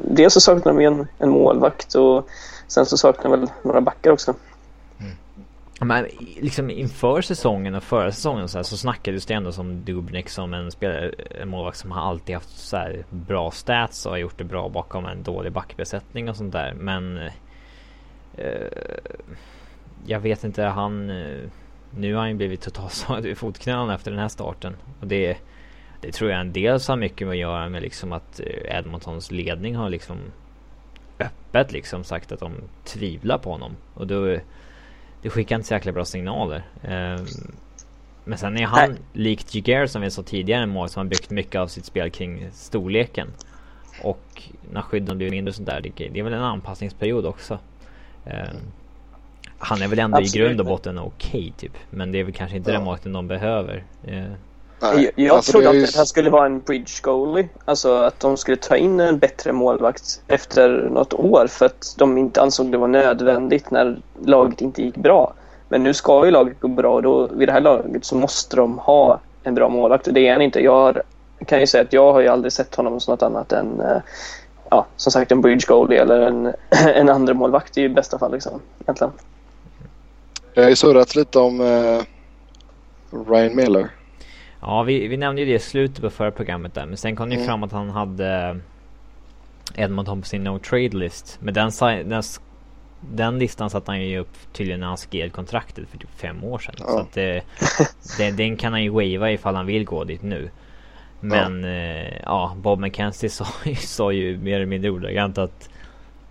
dels så saknar de en, en målvakt och sen så saknar de väl några backar också. Men liksom inför säsongen och förra säsongen så, här, så snackades det ändå som Dubnik som en spelare, en målvakt som har alltid haft så här bra stats och har gjort det bra bakom en dålig backbesättning och sånt där. Men eh, jag vet inte, han eh, nu har han ju blivit totalt (laughs) i fotknölarna efter den här starten. Och det, det tror jag en dels har mycket med att göra med liksom att eh, Edmontons ledning har liksom öppet liksom sagt att de tvivlar på honom. Och då det skickar inte så jäkla bra signaler. Um, men sen är han, Nej. likt Jiguer som vi sa tidigare, en mål som har byggt mycket av sitt spel kring storleken. Och när skydden blir mindre och sånt där, det, är väl en anpassningsperiod också. Um, han är väl ändå Absolut. i grund och botten okej okay, typ. Men det är väl kanske inte ja. den målvakten de behöver. Uh, Nej, jag alltså trodde att han skulle vara en bridge goalie. Alltså att de skulle ta in en bättre målvakt efter något år för att de inte ansåg det var nödvändigt när laget inte gick bra. Men nu ska ju laget gå bra och då vid det här laget så måste de ha en bra målvakt och det är han inte. Jag har, kan ju säga att jag har ju aldrig sett honom som något annat än eh, ja, som sagt en bridge goalie eller en, (clears throat) en andra målvakt i bästa fall liksom, egentligen. Jag har ju surrat lite om eh, Ryan Miller. Ja, vi, vi nämnde ju det i slutet på förra programmet där. Men sen kom det ju mm. fram att han hade Edmonton på sin no trade list. Men den, den, den listan satte han ju upp tydligen när han skrev kontraktet för typ fem år sedan. Ja. Så att det, det, den kan han ju wava ifall han vill gå dit nu. Men ja, eh, ja Bob McKenzie (laughs) sa, sa ju mer eller mindre ordagrant att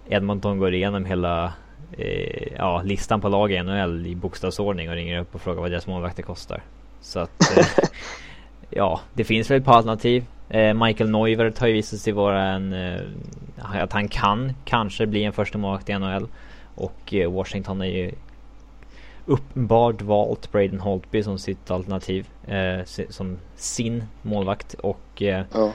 Edmonton går igenom hela eh, ja, listan på lag i NHL i bokstavsordning och ringer upp och frågar vad deras målvakter kostar. Så att eh, (laughs) ja, det finns väl ett par alternativ. Eh, Michael Neuver har ju visat sig vara en... Eh, att han kan kanske bli en första målvakt i NHL. Och eh, Washington är ju uppenbart valt Braden Holtby som sitt alternativ. Eh, som sin målvakt. Och eh, ja.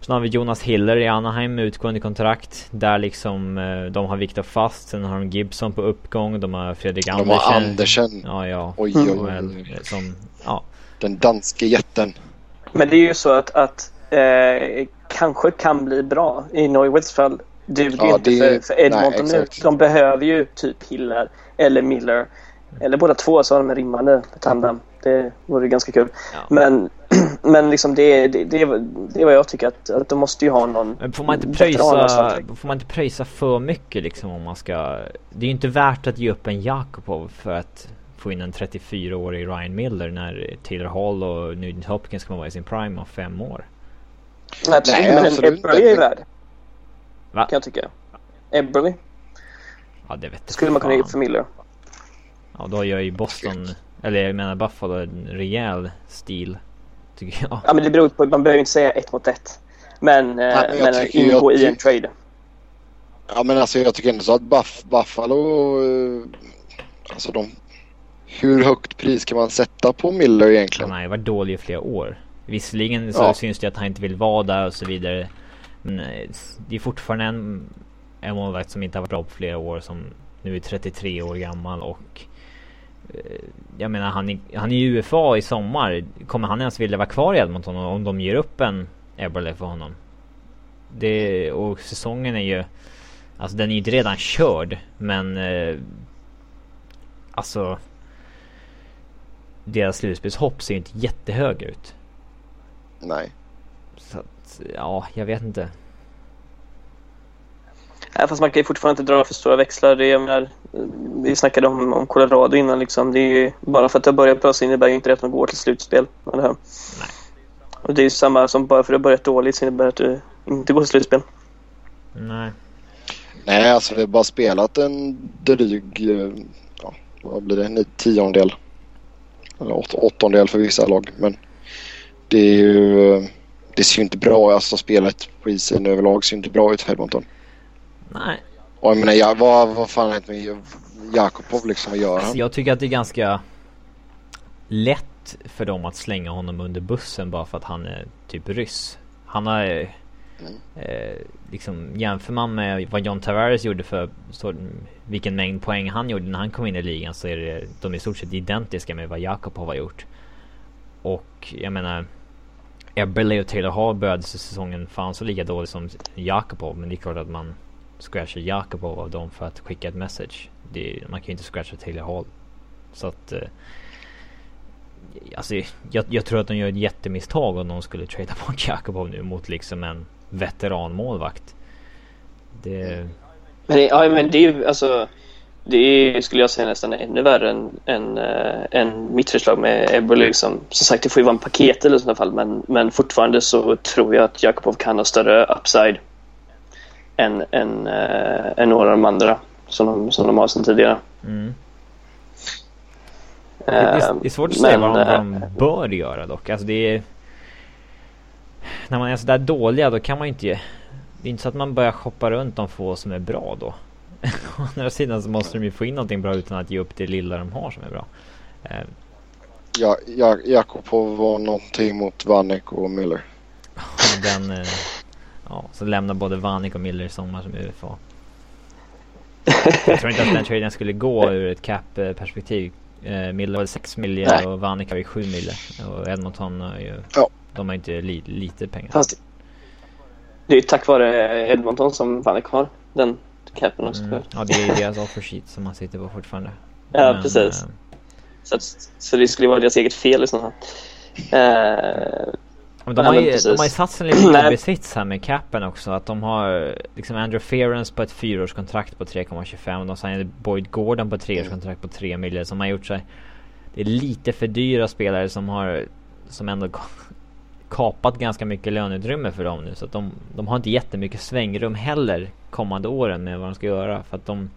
Sen har vi Jonas Hiller i Anaheim med utgående kontrakt. Där liksom de har Viktor Fast, sen har de Gibson på uppgång, de har Fredrik Andersen. De har Andersen. Ja, ja. Oj, oj, oj. Som, ja, den danske jätten. Men det är ju så att, att eh, kanske kan bli bra. I Neuweds fall, duger ja, inte för, för Edmonton nej, nu. De behöver ju typ Hiller eller Miller. Eller båda två så har de en rimmande tandem. Det vore ganska kul. Ja. Men, (clears throat) men liksom det, det, det, det är vad jag tycker att, att de måste ju ha någon Men får man inte pröjsa, får man inte pröjsa för mycket liksom om man ska Det är ju inte värt att ge upp en Jakobov för att få in en 34-årig Ryan Miller när Taylor Hall och Nugent Hopkins kommer vara i sin prime om fem år. Nej, Nej men en Eberly är värd. Va? Kan jag tycka. Eberly. Ja, det vet Skulle man kunna ge upp för Miller. Ja, då gör ju Boston, eller jag menar Buffalo, en rejäl stil. Tycker jag. Ja, men det beror på, man behöver inte säga ett mot ett. Men, Nej, men, eh, men ingå i en trade. Ja, men alltså jag tycker ändå så att Buff, Buffalo, eh, alltså de hur högt pris kan man sätta på Miller egentligen? Han har ju varit dålig i flera år. Visserligen så ja. syns det att han inte vill vara där och så vidare. Men eh, det är fortfarande en, en målvakt som inte har varit bra på flera år som nu är 33 år gammal och eh, jag menar han är, han är ju UFA i sommar. Kommer han ens vilja vara kvar i Edmonton om de ger upp en Eberle för honom? Det, och säsongen är ju Alltså den är ju inte redan körd men eh, Alltså deras slutspelshopp ser ju inte jättehög ut. Nej. Så att, ja, jag vet inte. Ja, fast man kan ju fortfarande inte dra för stora växlar. Det, jag menar, vi snackade om, om Colorado innan. Liksom. Det är ju, bara för att det har börjat bra så innebär ju inte det att man går till slutspel. Eller hur? Nej. Och det är ju samma som bara för att det har börjat dåligt så innebär det att du inte går till slutspel. Nej. Nej, alltså vi har bara spelat en dryg, ja, vad blir det, en tiondel eller åt, åttondel för vissa lag. Men det är ju... Det ser ju inte bra ut. Alltså spelet på isen överlag ser inte bra ut för Edmonton. Nej. Och jag menar, jag, vad, vad fan är det med Jakobov liksom? Vad gör han? Alltså, jag tycker att det är ganska lätt för dem att slänga honom under bussen bara för att han är typ ryss. Han har Eh, liksom, jämför man med vad John Tavares gjorde för så, vilken mängd poäng han gjorde när han kom in i ligan så är det, de i stort sett identiska med vad Jakobov har gjort. Och jag menar Eberle och Taylor Hall började säsongen fan så lika dåligt som Jakobov men det är klart att man scratcha Jakobov av dem för att skicka ett message. Det, man kan ju inte scratcha Taylor Hall. Så att eh, Alltså jag, jag, tror att de gör ett jättemisstag om de skulle trada (laughs) bort Jakobov nu mot liksom en veteranmålvakt. Det... Men, ja, men det är ju alltså... Det är, skulle jag säga, nästan ännu värre än, än, äh, än mitt förslag med Eberle. Liksom. Som sagt, det får ju vara en paket eller sådana fall. Men, men fortfarande så tror jag att Jakobov kan ha större upside än, än, äh, än några av de andra som de, som de har sedan tidigare. Mm. Det, är, det är svårt att säga vad de, vad de bör göra dock. Alltså det är när man är sådär dåliga då kan man ju inte... Det är inte så att man börjar shoppa runt de få som är bra då. (laughs) Å andra sidan så måste de ju få in någonting bra utan att ge upp det lilla de har som är bra. Eh. Ja, jag, Jakobov var någonting mot Vanek och Miller. Den... Eh, ja, så lämnar både Vanek och Miller i sommar som UFA. Jag tror inte att den traden skulle gå ur ett cap-perspektiv. Eh, Miller var 6 miljoner och Vanek har ju 7 miljoner. Och Edmonton har ju... Ja. De har inte li lite pengar. Fast det är tack vare Edmonton som Vanek har den capen också. Mm. Ja, det är deras offer sheet som han sitter på fortfarande. Ja, Men, precis. Äh... Så, så det skulle vara deras eget fel i sådana här. Uh, men de, har ju, de har ju satt sig lite (clears throat) i besits här med capen också. Att de har liksom Andrew Ference på ett fyraårskontrakt på 3,25. De signade Boyd Gordon på ett treårskontrakt på 3 miljoner. Som har gjort sig... Det är lite för dyra spelare som har... Som ändå (laughs) kapat ganska mycket löneutrymme för dem nu. Så att de, de har inte jättemycket svängrum heller kommande åren med vad de ska göra. För att de...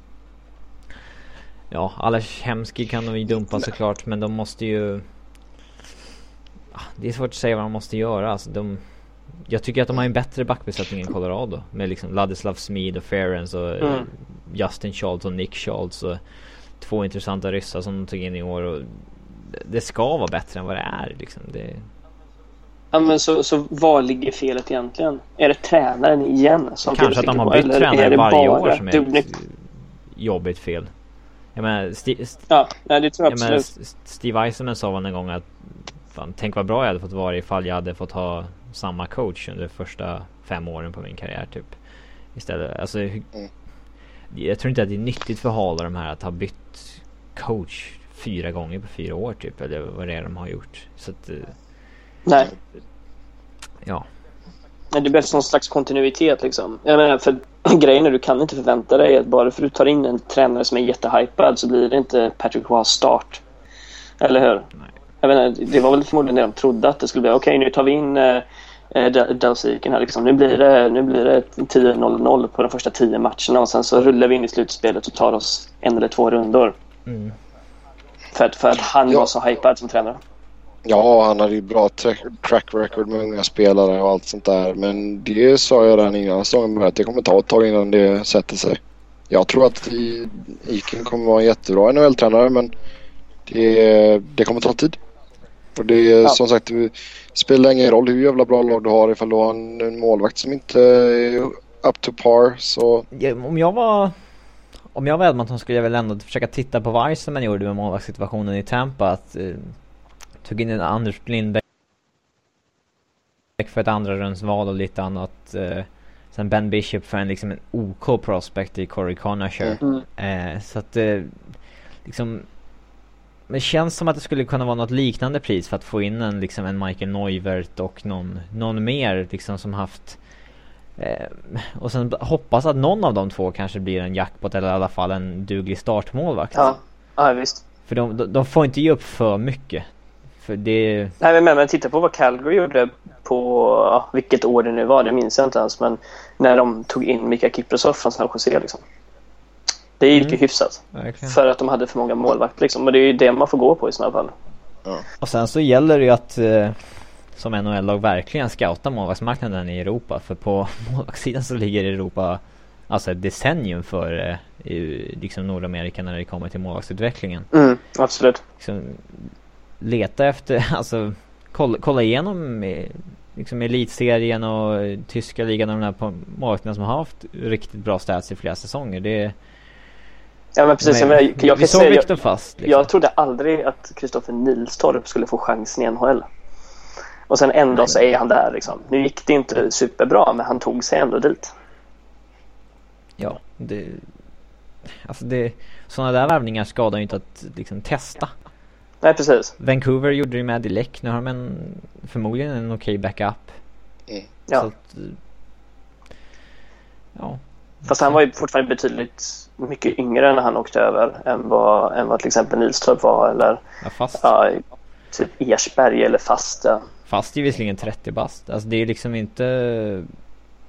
Ja, alla Hemski kan de ju dumpa såklart men de måste ju... Det är svårt att säga vad de måste göra. Alltså de, jag tycker att de har en bättre backbesättning än Colorado. Med liksom Ladislav Smid och Ferens och mm. Justin Schultz och Nick Schultz och två intressanta ryssar som de tog in i år. Och det ska vara bättre än vad det är liksom. Det, Ja, men så, så var ligger felet egentligen? Är det tränaren igen? Som Kanske att de har bytt tränare varje år som är ett jobbigt fel. Jag menar, Sti ja, nej, det tror jag, jag. Menar, Steve Eisenman sa en gång att fan, tänk vad bra jag hade fått vara ifall jag hade fått ha samma coach under första fem åren på min karriär typ. Istället. Alltså, mm. Jag tror inte att det är nyttigt för Hall de här att ha bytt coach fyra gånger på fyra år typ. Eller vad det är de har gjort. Så att... Eh, Nej. Ja. Det behövs någon slags kontinuitet liksom. Jag menar, för (clears throat) grejen är du kan inte förvänta dig att bara för att du tar in en tränare som är jättehypad så blir det inte Patrick Roys start. Eller hur? Nej. Jag menar, det var väl förmodligen det de trodde att det skulle bli. Okej, okay, nu tar vi in eh, eh Delsiken här liksom. Nu blir det, nu blir det 10-0-0 på de första tio matcherna och sen så rullar vi in i slutspelet och tar oss en eller två rundor. Mm. För, att, för att han ja. var så hypad som tränare. Ja, han hade ju bra track record med unga spelare och allt sånt där. Men det sa jag redan innan säsongen att det kommer ta ett tag innan det sätter sig. Jag tror att Iken kommer vara en jättebra NHL-tränare men det, det kommer ta tid. Och det är ja. som sagt, det spelar ingen roll hur jävla bra lag du har ifall du har en, en målvakt som inte är up to par så... Ja, om jag var... Om jag var Edmonton skulle jag väl ändå försöka titta på vad Iceman gjorde med målvaktssituationen i Tampa. Att, eh, tog in en Anders Lindbäck för ett andra rundsval och lite annat. Eh, sen Ben Bishop för en liksom en OK prospect i Corey Conacher. Mm. Eh, så att eh, liksom men det känns som att det skulle kunna vara något liknande pris för att få in en, liksom en Michael Neuvert och någon, någon mer liksom som haft eh, och sen hoppas att någon av de två kanske blir en jackpot eller i alla fall en duglig startmålvakt. Ja, ja visst. För de, de, de får inte ge upp för mycket. För det... Nej men, men titta på vad Calgary gjorde på, vilket år det nu var, det minns jag inte ens. Men när de tog in Mika Kiprosov från San Jose liksom. Det gick mm. ju hyfsat. Verkligen. För att de hade för många målvakter liksom. Men det är ju det man får gå på i sådana fall. Ja. Och sen så gäller det ju att eh, som NHL-lag verkligen scouta målvaktsmarknaden i Europa. För på (laughs) målvaktssidan så ligger Europa alltså ett decennium för eh, liksom Nordamerika när det kommer till målvaktsutvecklingen. Mm, absolut. Liksom, leta efter, (laughs) alltså kolla, kolla igenom eh, liksom elitserien och tyska ligan och de här målvakterna som har haft riktigt bra stats i flera säsonger. Det Ja men precis, men, jag, jag, vi såg Viktor fast. Liksom. Jag trodde aldrig att Kristoffer Nilstorp skulle få chansen i NHL. Och sen ändå Nej. så är han där liksom. Nu gick det inte superbra men han tog sig ändå dit. Ja, det... Alltså det... Sådana där värvningar skadar ju inte att liksom testa. Nej precis. Vancouver gjorde det med Dilek. Nu har de en, förmodligen en okej okay backup. Mm. Ja. Att, ja. Fast han var ju fortfarande betydligt mycket yngre när han åkte över än vad, än vad till exempel Nilstorp var eller ja, fast. Ja, typ Ersberg eller Fast. Ja. Fast är visserligen 30 bast. Alltså det är liksom inte...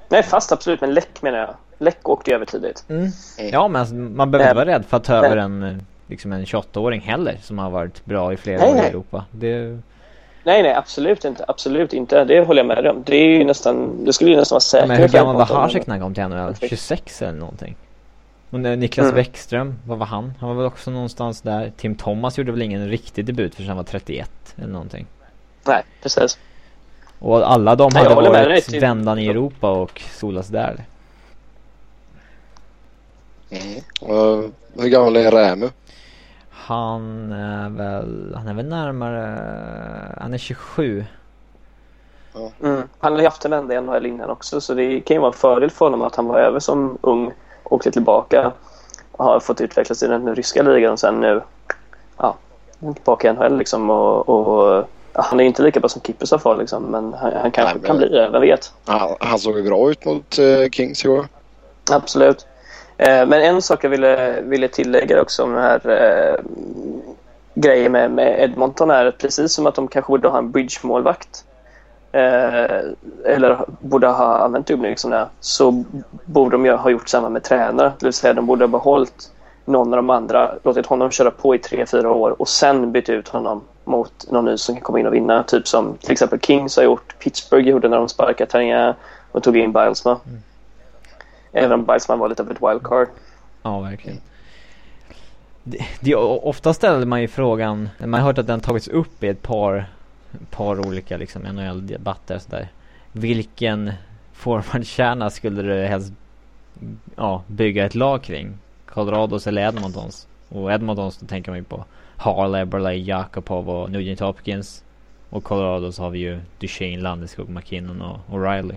Nej fast absolut men Läck menar jag. Läck åkte ju över tidigt. Mm. Ja men alltså, man behöver inte vara rädd för att ta över en, liksom en 28-åring heller som har varit bra i flera nej, år i Europa. Det... Nej, nej, absolut inte. Absolut inte. Det håller jag med om. Det är ju nästan, det skulle ju nästan vara säkert. Men hur gammal var Hasek när han kom till NHL? 26 eller någonting? Och Niklas mm. Bäckström, vad var han? Han var väl också någonstans där. Tim Thomas gjorde väl ingen riktig debut förrän han var 31 eller någonting. Nej, precis. Och alla de hade varit vändan i Europa och solas där. Mm. Uh, hur gammal är Rämu? Han är väl, han är väl närmare, han är 27. Mm. Han har ju haft en vända i NHL innan också så det kan ju vara en fördel för honom att han var över som ung, åkte tillbaka och har fått utvecklas i den ryska ligan och sen nu ja, tillbaka i NHL liksom och, och ja, han är inte lika bra som Kippisov var liksom men han, han kanske Nej, men, kan bli det, vem vet? Han, han såg ju bra ut mot uh, Kings igår. Absolut. Eh, men en sak jag ville, ville tillägga också om den här eh, grejen med, med Edmonton är att precis som att de kanske borde ha en bridge-målvakt eh, eller borde ha använt Dubnyk som det så borde de ju ha gjort samma med tränare. Det vill säga de borde ha behållit någon av de andra, låtit honom köra på i tre fyra år och sen bytt ut honom mot någon ny som kan komma in och vinna. Typ som till exempel Kings har gjort, Pittsburgh gjorde när de sparkade Tania och tog in Bilesma. Mm. Även om Weissman var lite av ett wildcard. Ja, verkligen. Det, det, ofta ställer man ju frågan, man har hört att den tagits upp i ett par, par olika liksom NHL-debatter och sådär. Vilken forwardkärna skulle du helst ja, bygga ett lag kring? Colorados eller Edmontons? Och Edmontons då tänker man ju på Harley, Eberle, Jakobov och Nugent Hopkins. Och Colorados har vi ju Duchene, Landeskog, McKinnon och O'Reilly.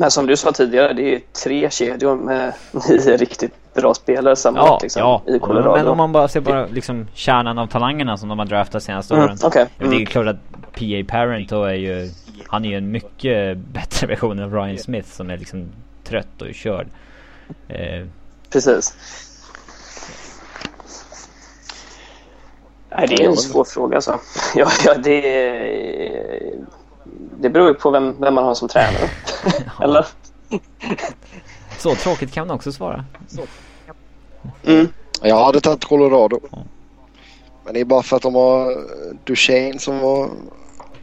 Men som du sa tidigare, det är tre kedjor med (laughs) nio riktigt bra spelare sammanlagt Ja, liksom, ja. i Colorado. Men om man bara ser bara liksom kärnan av talangerna som de har draftat senaste Mm, åren. okej. Men Det är Mm. klart att P.A. Parent då är ju... Han är ju en mycket (laughs) bättre version av Ryan Smith som är liksom trött och körd. Eh, Precis. Nej, det är en svår fråga alltså. (laughs) Ja, ja, det, det beror ju på vem, vem man har som tränare. (laughs) Eller? så tråkigt kan man också svara. Mm. Jag hade tagit Colorado. Ja. Men det är bara för att de har Duchene som var,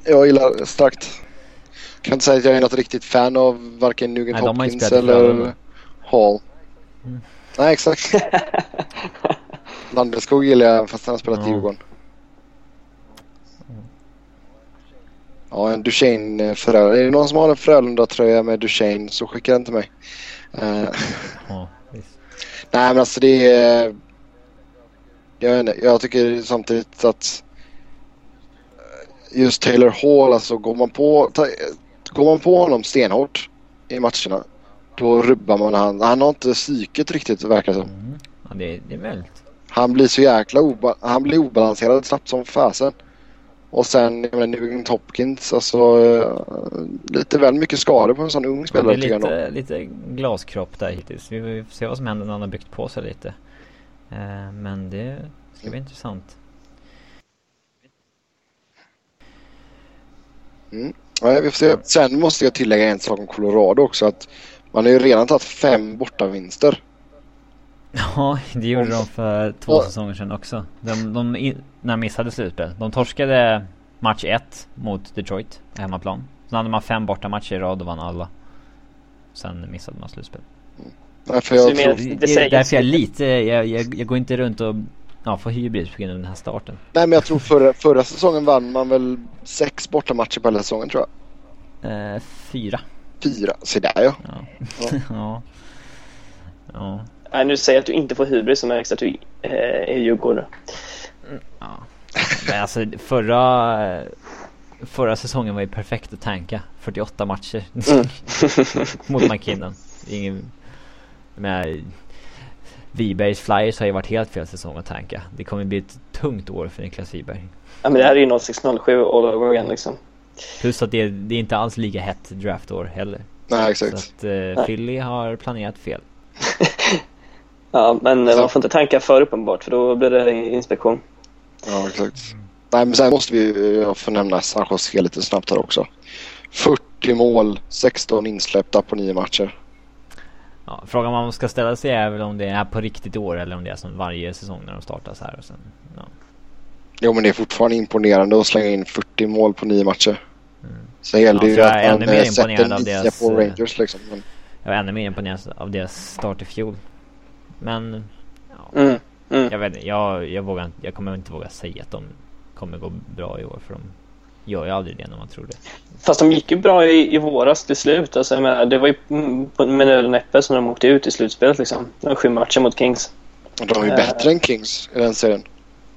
jag gillar starkt. Kan inte säga att jag är något riktigt fan av varken Nugent Nej, Hopkins eller. Hall. Mm. Nej exakt. (laughs) Landeskog gillar jag fast han har spelat i Ja. Djurgården. Ja en Duchene eh, Frölunda. Är det någon som har en Frölunda-tröja med Duchene så skicka den till mig. Eh, (laughs) Ja, visst. Nej men alltså det är... Jag, inte, jag tycker samtidigt att just Taylor Hall alltså går man på, ta, går man på honom stenhårt i matcherna då rubbar man han. Han har inte psyket riktigt verkar det som. Mm. Ja, det, det är möjligt. Han blir så jäkla oba, han blir obalanserad snabbt som fasen. Och sen jag menar Nugent Hopkins alltså eh, lite väl mycket skador på en sån ung spelare tycker jag nog. lite, glaskropp där hittills. Vi får se vad som händer när han har byggt på sig lite. Eh, men det ska bli intressant. Ja, vi får se. Sen måste jag tillägga en sak om Colorado också. Att man har ju redan tagit fem bortavinster. Ja, det gjorde de för två Ja. säsonger sedan också. De, de, när de missade slutspel. De torskade match 1 mot Detroit, på hemmaplan. Sen hade man fem bortamatcher i rad och vann alla. Sen missade man slutspel. Nej, för Så jag tror, Det, Det det är säger därför jag lite, jag, jag, jag går inte runt och ja, får hybris på grund av den här starten. nej, men jag tror förra, förra säsongen vann man väl sex bortamatcher på hela säsongen tror jag. Eh, fyra. Fyra. Se där ja. Ja. Ja. (laughs) ja. ja. Nej, nu säger jag att du inte får hybris så märks att du eh, är djurgårdare. Ja. (laughs) Men alltså förra Förra säsongen var ju perfekt att tanka 48 matcher Mm. (laughs) Mot McKinnon Ingen med Wibergs Flyers har ju varit helt fel säsong att tanka Det kommer bli ett tungt år för Niklas Wiberg Ja, men det här är ju 0607 all over again liksom. Plus att det, det är inte alls lika hett draftår heller Nej Så exakt. att eh, Philly har planerat fel (laughs) Ja, men Så- man får inte tanka för uppenbart för då blir det inspektion. Ja exakt. Nej men sen måste vi eh, få nämna San Jose lite snabbt här också. 40 mål, 16 insläppta på 9 matcher. ja, Frågan man ska ställa sig är väl om det är på riktigt i år eller om det är som varje säsong när de startar så här och sen ja. Jo men det är fortfarande imponerande att slänga in 40 mål på 9 matcher. Mm. Sen gäller det Ja, ju så jag är att ännu man mer eh, sätter imponerad av 9 deras, på eh, Rangers liksom. Men, Jag var ännu mer imponerad av deras start i fjol. Men... Ja, Mm. Mm. jag vet jag, jag, vågar, inte- jag kommer inte våga säga att de kommer gå bra i år för de gör ju aldrig det när man tror det. Fast de gick ju bra i, i våras till slut. Alltså, menar, det var ju med nöd och näppe som de åkte ut i slutspelet. Liksom. Det var sju matcher mot Kings. de är ju Eh. bättre än Kings i den serien.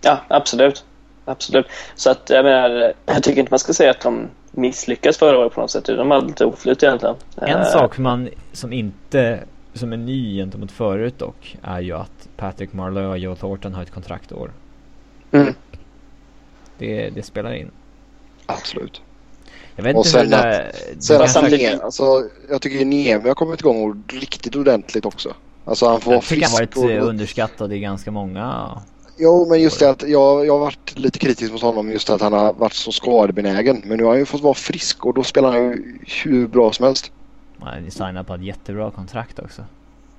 Ja, absolut. Absolut. Så att jag menar, jag tycker inte man ska säga att de misslyckades förra året på något sätt. De hade lite oflyt egentligen. En Eh, sak man som inte, som är ny gentemot förut dock, är ju att Patrick Marleau och Joe Thornton har ett kontraktår. Mm. Det, det spelar in. Absolut. Jag vet Och inte hur sen det att- där... Sen det att alltså, jag tycker Niemi har kommit igång riktigt ordentligt också. Alltså han får jag tycker han varit och- underskattad i ganska många... Jo, men just det att jag, jag har varit lite kritisk mot honom just att han har varit så skadebenägen. Men nu har han ju fått vara frisk och då spelar han ju hur bra som helst. Nej, ni signar på ett jättebra kontrakt också.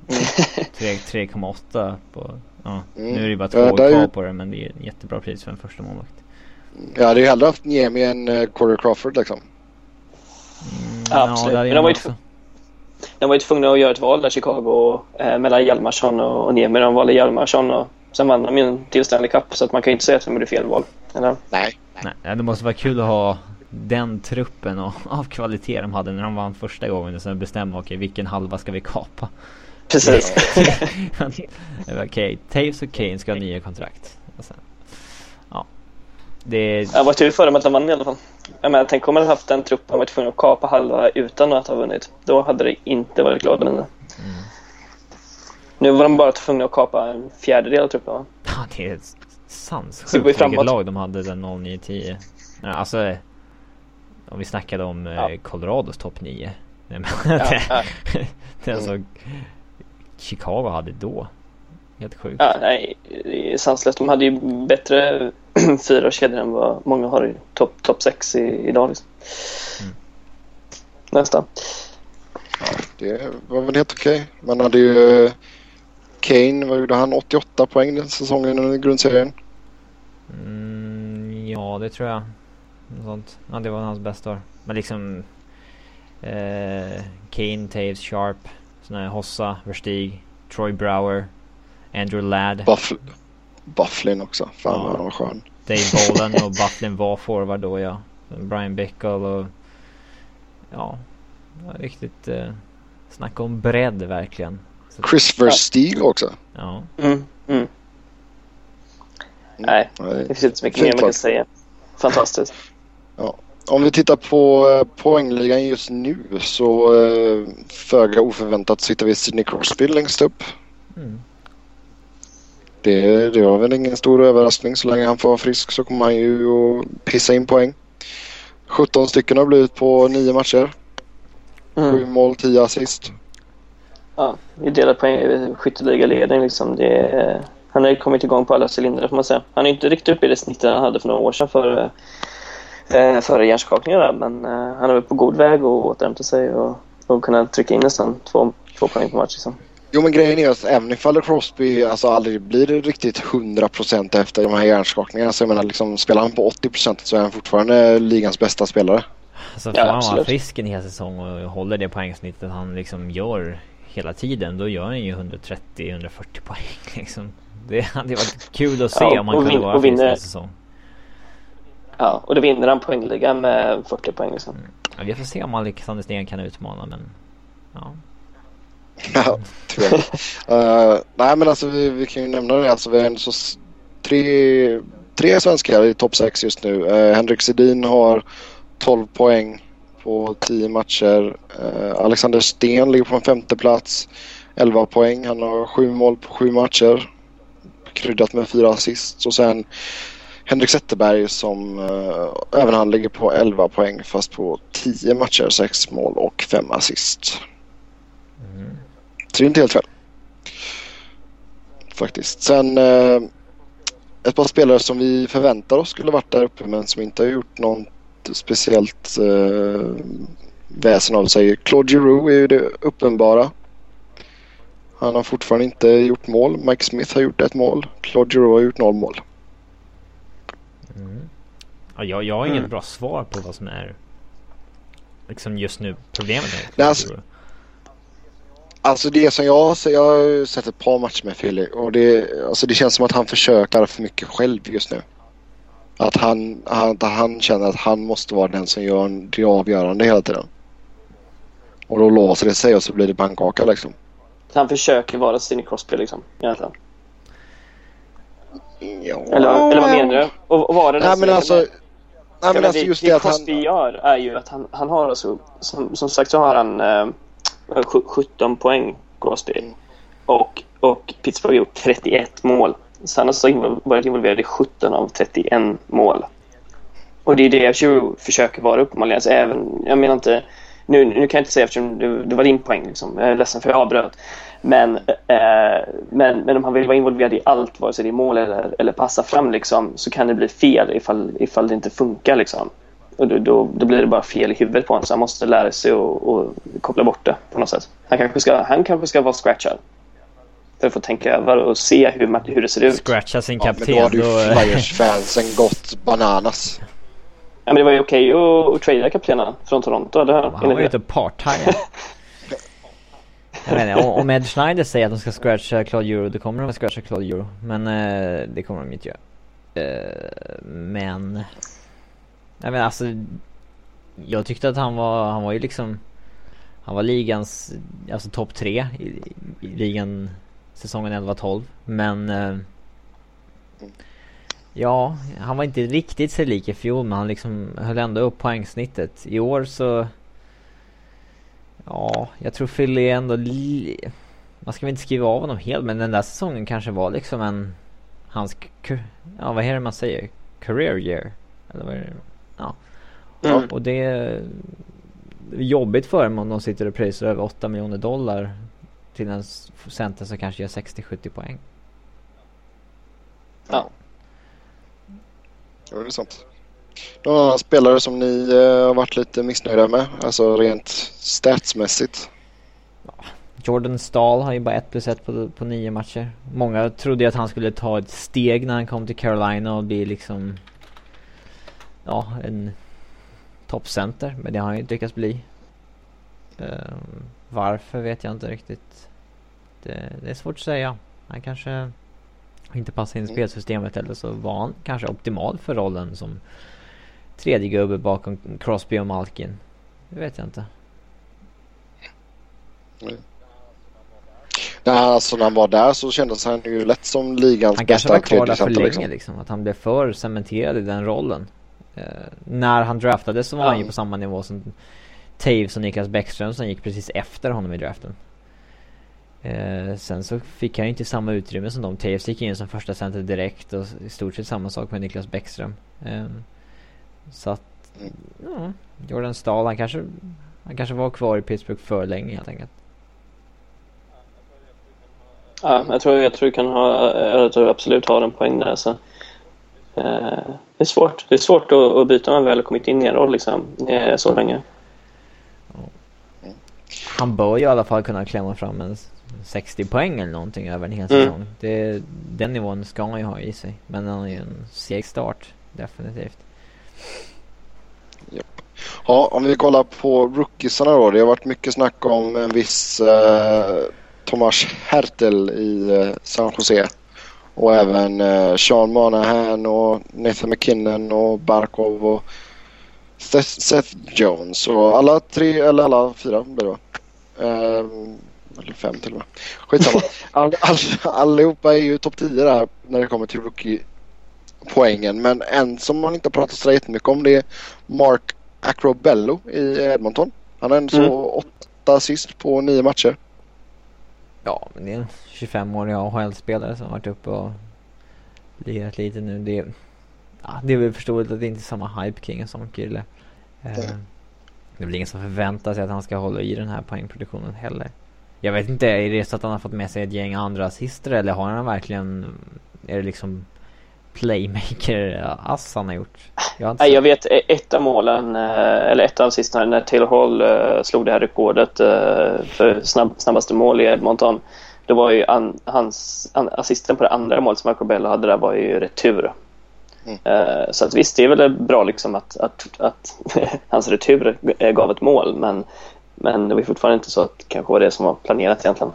Mm. (laughs) Tre- 3,8 på... Ja, Mm. nu är det bara två Ja, år kvar ju- på det men det är ett jättebra pris för en första målvakt. Jag hade ju hellre haft Niemi än uh, Corey Crawford liksom. Mm, Absolut. hade Men de jag var ju. De var ju tvungna att göra ett val där, Chicago, eh, mellan Hjalmarsson och, och Niemi. De valde Hjalmarsson och sen vann de ju en till Stanley Cup. Så att man kan ju inte säga att de gjorde fel val. Eller? Nej. Nej, det måste vara kul att ha den truppen och, (laughs) av kvalitet de hade när de vann första gången och sen bestämma okej vilken halva ska vi kapa. Precis. (laughs) (laughs) okej, Taves och Kane ska ha nya kontrakt. Sen, ja. Det, Jag var tur för dem att de vann i alla fall. Jag menar, tänk om man hade haft den truppen och varit tvungen att kapa halva utan att ha vunnit. Då hade det inte varit glad mm. Nu var de bara tvungna att kapa en fjärdedel av truppen va? Ja, det är sanssjukt vilket lag de hade den 09-10. Alltså, om vi snackade om eh, ja. Colorados topp 9. Nej, men ja, (laughs) ja. (laughs) det, alltså Chicago hade då. Helt sjukt. Ja, nej, det är sanslöst. De hade ju bättre (clears throat) fyra kedjor än vad många har i topp top 6 idag. Liksom. Mm. Nästan. Ja, det var väl helt okej. Okay. Man hade ju Kane, vad gjorde han? 88 poäng den säsongen i grundserien. Mm, ja, det tror jag. Sånt. Ja, det var hans bästa år. Men liksom... Eh, Kane, Taves, Sharp, såna här Hossa, Verstig, Troy Brower, Andrew Ladd. Buff Bufflin också. Fan ja. vad han var skön. Dave Bolan och Bufflin var forward då ja. Brian Bickle och... Ja. Riktigt... Eh, snacka om bredd verkligen. Så, Chris Verstig också. Ja. Mm, mm. Nej, det finns inte så mycket mer man kan säga. Fantastiskt. Ja. Om vi tittar på eh, poängligan just nu så eh, föga oförväntat sitter vi Sidney Crosby längst upp. Mm. Det, det var väl ingen stor överraskning. Så länge han får vara frisk så kommer han ju att pissa in poäng. 17 stycken har blivit på nio matcher. Mm. 7 mål, 10 assist. Ja, vi delar poäng skytteligaledning liksom. Det, han har ju kommit igång på alla cylindrar får man säga. Han är inte riktigt uppe i det snittet han hade för några år sedan före, eh, före hjärnskakningarna. Men eh, han är väl på god väg att återhämta sig och, och kunna trycka in nästan två, två poäng på match. Liksom. Jo men grejen är att även ifall Crosby alltså aldrig blir riktigt 100% efter de här hjärnskakningarna så jag menar liksom spelar han på 80% så är han fortfarande ligans bästa spelare. Alltså får ja, han vara frisk en hel säsong och håller det poängsnittet han liksom gör hela tiden då gör han ju 130-140 poäng (laughs) liksom. Det hade varit kul att se ja, om han kunde vara frisk en säsong. Ja, och då vinner han poängligan med 40 poäng liksom. Mm. Ja, vi får se om Alexander Sten kan utmana men ja. Ja, tyvärr. uh, (laughs) nej men alltså vi, vi, kan ju nämna det. Alltså, vi har ändå så tre, tre svenskar i topp 6 just nu. Uh, Henrik Sedin har 12 poäng på 10 matcher. Uh, Alexander Sten ligger på en femte plats. 11 poäng. Han har 7 mål på 7 matcher. Kryddat med 4 assist. Och sen Henrik Zetterberg som uh, även han ligger på 11 poäng fast på 10 matcher, 6 mål och 5 assist. Så det är inte helt fel. Faktiskt. Sen eh, ett par spelare som vi förväntar oss skulle varit där uppe men som inte har gjort något speciellt eh, väsen av sig. Claude Giroux är ju det uppenbara. Han har fortfarande inte gjort mål. Mike Smith har gjort ett mål. Claude Giroux har gjort noll mål. Mm. Ja, jag, jag har inget mm. bra svar på vad som är liksom just nu problemet alltså, Alltså det som jag ser, jag har sett ett par matcher med Philly och det, alltså det känns som att han försöker för mycket själv just nu. Att han, han, att han känner att han måste vara den som gör det avgörande hela tiden. Och då låser det sig och så blir det pannkaka liksom. Han försöker vara Sidney Crosby liksom, egentligen. Ja. Eller, eller vad menar du? Och, och vara den Nej men alltså... Nej men alltså just det, det att han... Crosby gör är ju att han, han har alltså, som, som sagt så har han eh, 17 poäng Crosby. Och, och Pittsburgh har gjort 31 mål. Så han har alltså varit involverad i 17 av 31 mål. Och det är det Giroud försöker vara uppenbarligen. Alltså även, jag menar inte... Nu, nu kan jag inte säga eftersom det, det var din poäng. Liksom. Jag är ledsen för jag avbröt. Men, eh, men, men om han vill vara involverad i allt, vare sig det är mål eller, eller passa fram, liksom, så kan det bli fel ifall, ifall det inte funkar. Liksom. Och då, då, då, blir det bara fel i huvudet på honom så han måste lära sig att koppla bort det på något sätt. Han kanske ska, han kanske ska vara scratchad. För att få tänka över och se hur, hur det ser ut. Scratcha sin kapten. Ja, men då hade ju Flyers-fansen gått bananas. Ja, men det var ju okej okay att, att trada kaptenen från Toronto, eller hur? Han var ju inte part-time. (laughs) Jag inte, om Ed Schneider säger att de ska scratcha Claude Euro, då kommer de att scratcha Claude Euro. Men eh, det kommer de inte göra. Eh, men Nej men alltså Jag tyckte att han var, han var ju liksom Han var ligans, alltså topp tre i, i ligan säsongen 11-12 men eh, Ja, han var inte riktigt sig lik i fjol men han liksom höll ändå upp poängsnittet. I år så... Ja, jag tror Philly ändå... Li... Man ska väl inte skriva av honom helt men den där säsongen kanske var liksom en... Hans... Ja, vad är det man säger? Career year? Eller vad är det? Ja. Mm. Och det är jobbigt för dem om de sitter och pröjsar över 8 miljoner dollar till en center som kanske gör 60-70 poäng. Ja. Ja, det är sant. Någon annan spelare som ni eh, har varit lite missnöjda med? Alltså rent statsmässigt? Jordan Stahl har ju bara 1 plus 1 på, på nio matcher. Många trodde ju att han skulle ta ett steg när han kom till Carolina och bli liksom... Ja, en toppcenter. Men det har han ju inte lyckats bli. Um, varför vet jag inte riktigt. Det, det, är svårt att säga. Han kanske inte passar in i mm. spelsystemet eller så var han kanske optimal för rollen som tredje gubbe bakom Crosby och Malkin. Det vet jag inte. Mm. Nej, alltså när han var där så kändes han ju lätt som ligans bästa Han kanske var kvar där för länge liksom. liksom. Att han blev för cementerad i den rollen. Uh, när han draftades så var mm. han ju på samma nivå som Taves och Niklas Bäckström som gick precis efter honom i draften. Uh, sen så fick han ju inte samma utrymme som dem. Taves gick in som första center direkt och i stort sett samma sak med Niklas Bäckström. Uh, så att, ja, Jordan Stahl han kanske, han kanske var kvar i Pittsburgh för länge helt enkelt. Ja, jag tror, jag tror du kan ha, jag tror absolut har en poäng där. Så. Eh, det är svårt. Det är svårt att, att byta när man väl har kommit in i en roll liksom, eh, så länge. Han bör ju i alla fall kunna klämma fram en 60 poäng eller någonting över en hel mm. säsong. Det, den nivån ska han ju ha i sig. Men han har ju en seg start, definitivt. Ja, om vi kollar på rookiesarna då. Det har varit mycket snack om en viss eh, Thomas Hertel i eh, San Jose. Och även eh, Sean Monahan och Nathan McKinnon och Barkov och Seth Jones. Och alla tre, eller alla fyra blir det va? Eh, eller fem till och med. Skitsamma. (laughs) all, all, allihopa är ju topp 10 där när det kommer till rookie-poängen. Men en som man inte pratat så jättemycket om det är Mark Acrobello i Edmonton. Han har ändå mm. så åtta assist på nio matcher. Ja, men det är en 25-årig AHL-spelare som har varit uppe och lirat lite nu. Det, ja, det är väl förståeligt att det inte är samma hype kring en sån kille. Eh, det väl ingen som förväntar sig att han ska hålla i den här poängproduktionen heller. Jag vet inte, är det så att han har fått med sig ett gäng andra assister eller har han verkligen, är det liksom playmaker-ass han har gjort? Jag, har jag vet ett av målen, eh, eller ett av sista när Taylor Hall uh, slog det här rekordet uh, för snabb, snabbaste mål i Edmonton. Det var ju an, hans, an, assisten på det andra målet som Acrobello hade där var ju retur. Mm. Uh, så att visst, det är väl bra liksom att, att, att (laughs) hans retur gav ett mål men, men det var fortfarande inte så att det kanske var det som var planerat egentligen.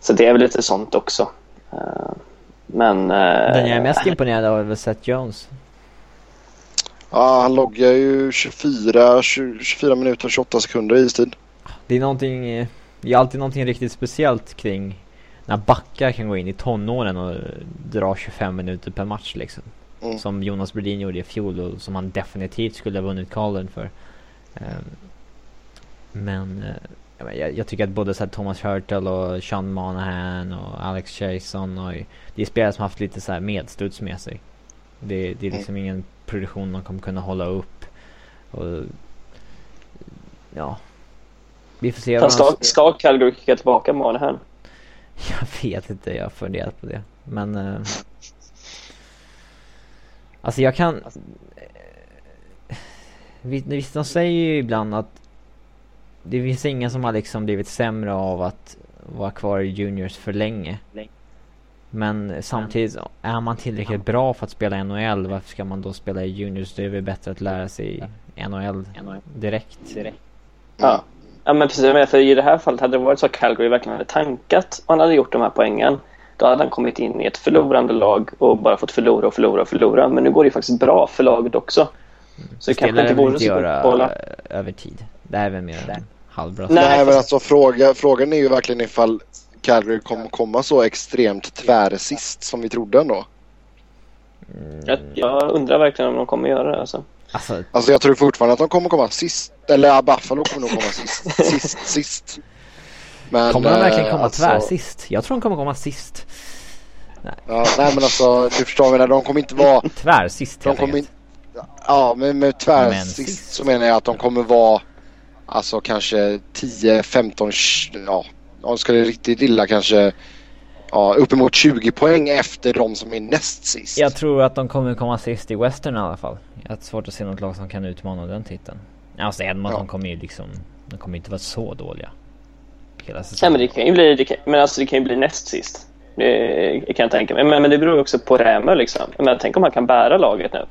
så det är väl lite sånt också. Men... Den jag är mest imponerad av är väl Seth Jones. Ja, han loggar ju 24, 24 minuter och 28 sekunder i istid. Det är någonting, eh, det är alltid någonting riktigt speciellt kring när backar kan gå in i tonåren och dra 25 minuter per match liksom. Mm. Som Jonas Brodin gjorde i fjol och som han definitivt skulle ha vunnit Callen för. Men eh, jag, jag, tycker att både så Thomas Hurtle och Sean Monahan och Alex Jason och det är spelare som haft lite så här medstuds med sig. Det, det är mm. liksom mm. ingen produktion de kommer kunna hålla upp. Och, ja. Vi får se. Ska, ska Calgary kicka tillbaka Monahan? (laughs) Jag vet inte, jag har funderat på det. Men... Uh, alltså jag kan... Uh, visst, de säger ju ibland att det finns ingen som har liksom blivit sämre av att vara kvar i juniors för länge. Men samtidigt, är man tillräckligt bra för att spela NHL, varför ska man då spela i juniors? Det är väl bättre att lära sig NHL direkt. Ja. ja, men precis. För i det här fallet hade det varit så att Calgary verkligen hade tankat och han hade gjort de här poängen. Då hade han kommit in i ett förlorande lag och bara fått förlora och förlora och förlora. Men nu går det ju faktiskt bra för laget också. Mm. Så det kanske inte vore så göra över tid. Det är väl mer en halvbra Nej, men alltså fråga, frågan är ju verkligen ifall Calgary kommer komma så extremt tvärsist som vi trodde ändå. Jag, jag undrar verkligen om de kommer göra det. Alltså. Alltså, Alltså jag tror fortfarande att de kommer komma sist. Eller ja, Buffalo kommer nog komma sist. sist, sist. Men, kommer de verkligen eh, komma alltså, tvärsist? Jag tror de kommer komma sist. Ja, nej men alltså du förstår vad jag. De kommer inte vara... Tvärsist De helt kommer enkelt. inte... Ja, men med tvär Men sist. så menar jag att de kommer vara alltså kanske 10, 15, ja, ja ska det riktigt illa kanske ja, uppemot 20 poäng efter de som är näst sist. Jag tror att de kommer komma sist i Western i alla fall. Jag har svårt att se något lag som kan utmana den titeln. Alltså Edmonton Ja. kommer ju liksom, de kommer inte vara så dåliga. Hela Ja, säsongen. men det kan ju bli, det kan, men alltså, det kan ju bli näst sist. Det kan jag tänka mig. Men, men det beror också på Rämö liksom. Men tänk om han kan bära laget nu.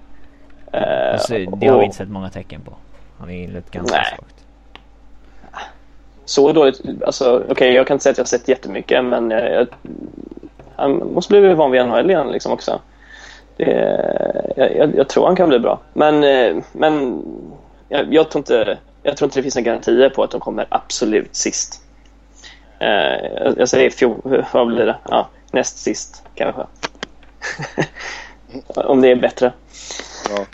Eh, Alltså, det har vi inte sett många tecken på. Han är inlett ganska Nej. svagt. Så dåligt. Alltså, Okej, jag kan inte säga att jag har sett jättemycket, men jag, jag, han måste bli van vid NHL igen liksom också. Det, jag, jag, jag tror han kan bli bra. Men, eh, men jag, jag, tror inte, jag tror inte det finns några garantier på att de kommer absolut sist. Eh, jag, jag säger fjol, vad blir det? Ja, näst sist kanske. (laughs) Om det är bättre. Ja.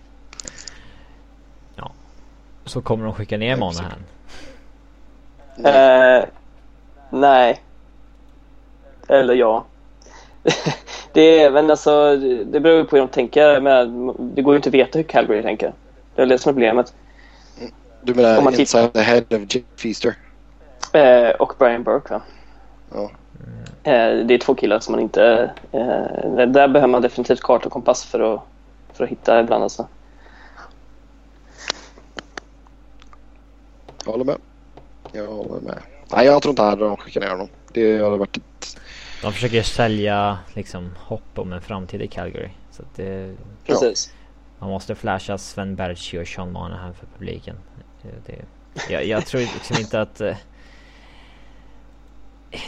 Så kommer de skicka ner Monahan. Eh, nej. Eller ja. (laughs) det är men alltså, det beror på hur de tänker. Men det går ju inte att veta hur Calgary tänker. Det är det som är problemet. Du menar man tittar- inside the head of Jake Feaster? Eh, och Brian Burke va? Ja. Eh, det är två killar som man inte... Eh, där behöver man definitivt karta och kompass för att, för att hitta ibland alltså. Jag håller med. Jag håller med. Nej, jag tror inte att de skickar ner honom. Det hade varit ett... De försöker sälja liksom hopp om en framtid i Calgary. Så att det, Precis. man måste flasha Sven Berchi och Sean Monahan för publiken. Det, det, jag, jag tror liksom inte att... eh,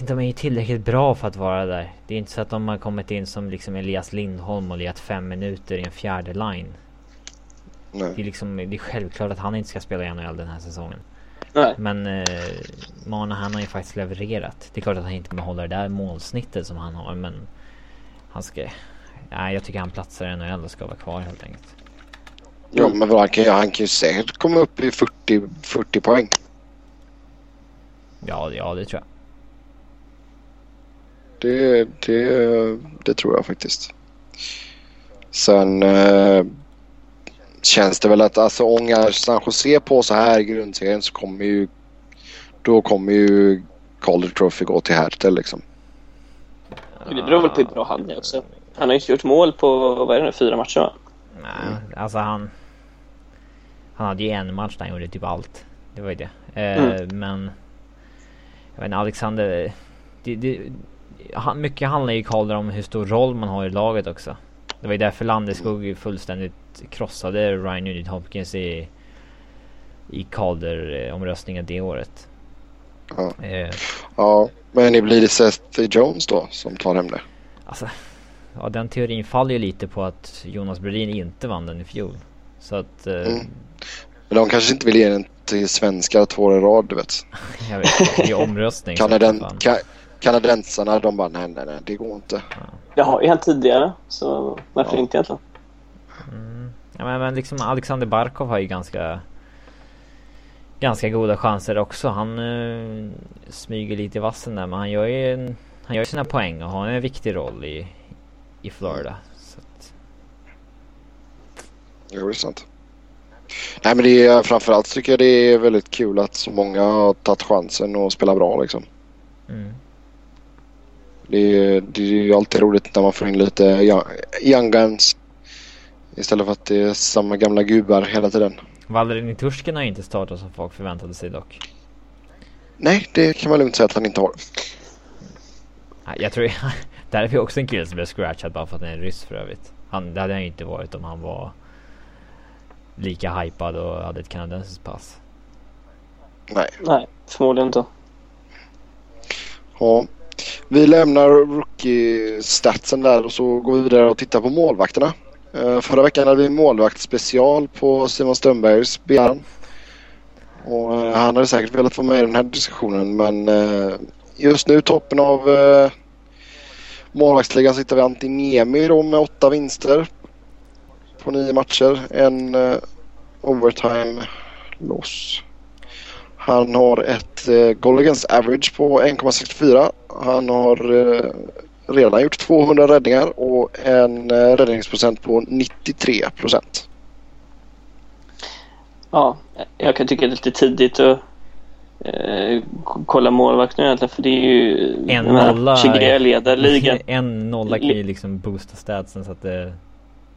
de är ju tillräckligt bra för att vara där. Det är inte så att de har kommit in som liksom Elias Lindholm och legat fem minuter i en fjärde line. Det är Nej. liksom, det är självklart att han inte ska spela i NHL den här säsongen. Nej. Men eh, Monahan har ju faktiskt levererat. Det är klart att han inte kommer hålla det där målsnittet som han har men Han ska... Nej jag tycker han platsar i NHL och ska vara kvar helt enkelt. Ja, men vad, han, kan, han kan ju säkert komma upp i 40, 40 poäng. Ja, ja det tror jag. Det, det, det tror jag faktiskt. Sen eh, känns det väl att alltså ångar San Jose på så här i grundserien så kommer ju då kommer ju Calder Trophy gå till Hertel liksom. Det beror väl på hur bra han är också. Han har ju inte gjort mål på, vad är det nu, fyra matcher va? Nej, alltså han... Han hade ju en match där han gjorde typ allt. Det var ju det. Eh, Mm. Men... Jag vet inte, Alexander... Det, det, han, mycket handlar ju Calder om hur stor roll man har i laget också. Det var ju därför Landeskog fullständigt krossade Ryan Nugent Hopkins i... I Calder-omröstningen det året. Ja. Eh, Ja, men det blir det Seth Jones då som tar hem det. alltså... Ja, den teorin faller ju lite på att Jonas Brodin inte vann den i fjol. Så att... Eh, Mm. Men de kanske inte vill ge den till svenskar två år i rad du vet. (laughs) Jag vet inte, det är omröstning. Kanaden, ka, kanadensarna de bara nej nej nej det går inte. Det har ju hänt tidigare, så varför Ja. inte egentligen? Mm. Ja, men, men liksom Alexander Barkov har ju ganska Ganska goda chanser också. Han eh, smyger lite i vassen där men han gör ju en, Han gör sina poäng och har en viktig roll i I Florida. Så att, Jo det är sant. Nej men det är framförallt tycker jag det är väldigt kul att så många har tagit chansen och spelar bra liksom. mm. Det är, det är ju alltid roligt när man får in lite young, young guns. Istället för att det är samma gamla gubbar hela tiden. Valderin Tursken har inte startat som folk förväntade sig dock. Nej det kan man lugnt säga att han inte har. Nej, Jag tror (laughs) Där är vi också en kille som blev scratchad bara för att han är ryss för övrigt. Han, det hade han ju inte varit om han var Lika hypad och hade ett kanadensiskt pass. Nej. Nej, förmodligen inte. Ja. Vi lämnar rookie-statsen där och så går vi vidare och tittar på målvakterna. Eh, förra veckan hade vi en målvaktsspecial på Simon Strömbergs begäran. Och eh, han hade säkert velat vara med i den här diskussionen men eh, just nu toppen av eh, målvaktsligan sitter vi Antti Niemi då med åtta vinster. på nio matcher. En uh, overtime loss. Han har ett uh, goal against average på 1,64. Han har uh, redan gjort 200 räddningar och en uh, räddningsprocent på 93 procent. Ja, jag kan tycka det är lite tidigt att eh, kolla målvakten egentligen för det är ju... En nolla. Leder ligan. (laughs) En nolla kan ju liksom boosta statsen så att det...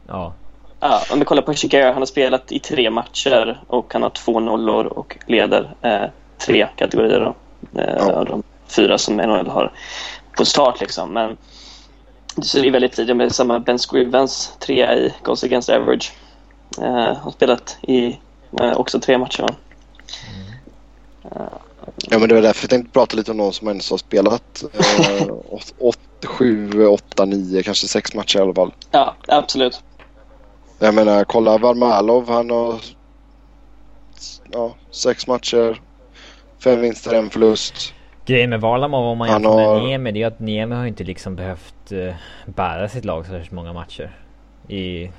Ja. Ja, om vi kollar på Chiguer, han har spelat i tre matcher och han har två nollor och leder eh, tre kategorier då. Eh, ja. Av de fyra som NHL har på start liksom. Men så det är väldigt tidigt med samma Ben Scrivens, trea i Goals Against Average. Eh, har spelat i eh, också tre matcher va? Ja men det var därför jag tänkte prata lite om någon som ens har spelat eh, 7, 8, 9, kanske 6 matcher i alla fall. Ja, absolut. Jag menar kolla Varmalov, han har ja, 6 matcher, 5 vinster, en förlust. Grejen med Varlamov om man jämför har... med Niemi det är att Niemi har inte liksom behövt uh, bära sitt lag så många matcher. I...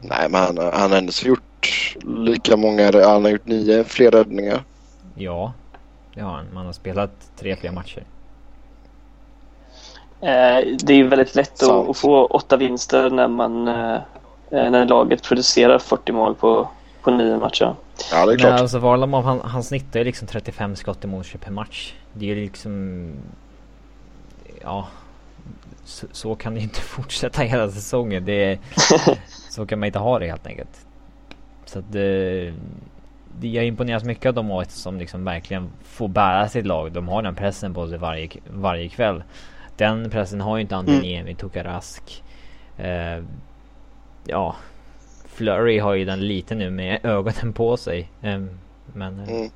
Nej men han, han har ändå gjort lika många, han har gjort nio fler räddningar. Ja, det har han. Man har spelat tre fler matcher. Eh, det är ju väldigt lätt att, att, få åtta vinster när man eh, eh när laget producerar 40 mål på, på nio matcher. Ja, det är klart. Nej, alltså Varlamov han, han snittar ju liksom 35 skott i mål per match. Det är ju liksom... Ja... Så, så, kan det ju inte (laughs) fortsätta hela säsongen. Det, (laughs) så kan man inte ha det helt enkelt. Så att det jag imponeras mycket av de AIK som liksom verkligen får bära sitt lag. De har den pressen på sig varje, varje kväll. Den pressen har ju inte Antoniemi, mm. Tokarask. Eh, ja, Flurry har ju den lite nu med ögonen på sig. Eh, men... Eh. Mm.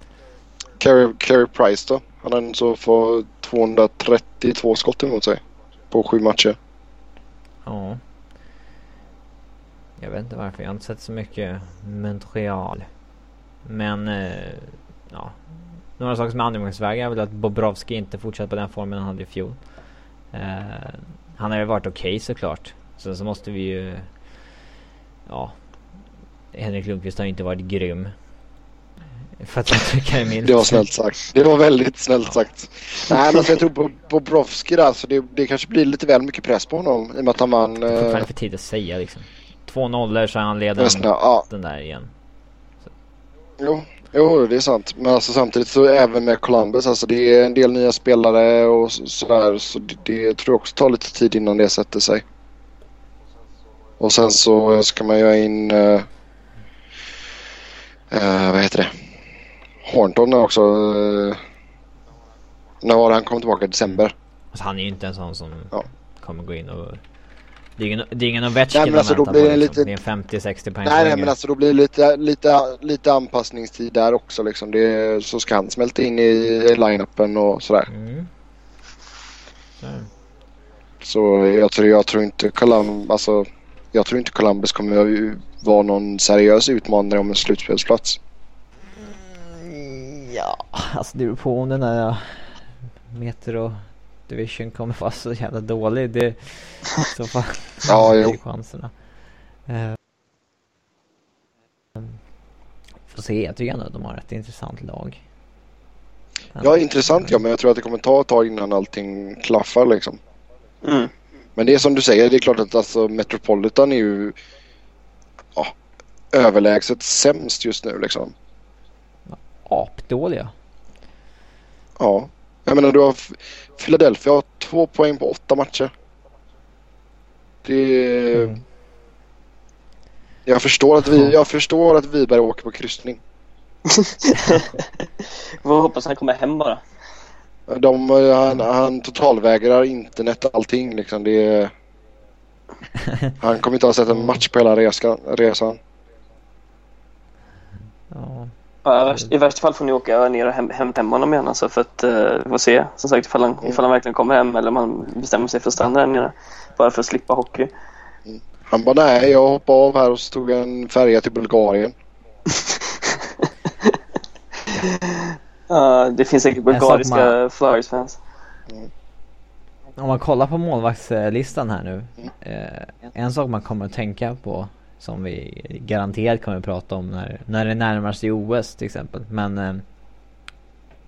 Carey, Carey Price då? Han har så får 232 skott emot sig. På sju matcher. Ja. Jag vet inte varför. Jag har inte sett så mycket Montreal. Men eh, ja, några saker som är anmärkningsvärda är väl att Bobrovski inte fortsatt på den formen han hade i fjol. Eh, han har ju varit okej okay, såklart. Sen så måste vi ju... Ja. Henrik Lundqvist har ju inte varit grym. För att uttrycka det minst. Det var snällt sagt. Det var väldigt snällt sagt. Nej men jag tror på Bobrovski där så det, det kanske blir lite väl mycket press på honom i och med att han vann... Det är fortfarande eh, för tid att säga liksom. Två nollor så är han ledaren ja. den där igen. Jo, jo, det är sant. Men alltså samtidigt så även med Columbus, alltså det är en del nya spelare och sådär. Så det, det tror jag också tar lite tid innan det sätter sig. Och sen så ska man göra in... Uh, uh, vad heter det? Hornton också. Uh, när var det han kom tillbaka? December? Alltså han är ju inte en sån som ja. kommer gå in och det är ingen, det är ingen Ovechkin nej, alltså, då blir det, liksom. lite... det är 50-60 poäng Nej, nej men alltså då blir det lite, lite, lite anpassningstid där också liksom. Det, så ska han smälta in i, line-upen och sådär. Mm. Så jag tror, jag tror inte Columbus, alltså, jag tror inte Columbus kommer vara någon seriös utmanare om en slutspelsplats. Mm, ja, alltså det beror på om den där Metro Division kommer vara så jävla dålig. Det, så fall (laughs) ja, jo. chanserna. Uh, får se, jag tycker ändå att de har ett intressant lag. Ja, intressant ja, men jag tror att det kommer ta ett tag innan allting klaffar liksom. Mm. Men det är som du säger, det är klart att alltså Metropolitan är ju ja, överlägset sämst just nu liksom. Apdåliga. Ja. Jag menar du har Philadelphia har två poäng på åtta matcher. Det... Mm. Jag förstår att vi, jag förstår att Wiberg åker på kryssning. (laughs) Får hoppas han kommer hem bara. De, han, han totalvägrar internet och allting liksom. Det, (laughs) han kommer inte ha sett en match på hela resan. Ja. Ja, I värsta fall får ni åka ner och hämta hem honom igen alltså för att uh, vi får se som sagt ifall han, ifall han verkligen kommer hem eller om han bestämmer sig för att stanna där nere. Bara för att slippa hockey. Mm. Han bara nej, jag hoppade av här och så tog en färja till Bulgarien. (laughs) uh, det finns säkert bulgariska man... Flyers-fans. Mm. Om man kollar på målvaktslistan här nu. Mm. Eh, en sak man kommer att tänka på Som vi garanterat kommer att prata om när, när det närmar sig OS till exempel. Men eh,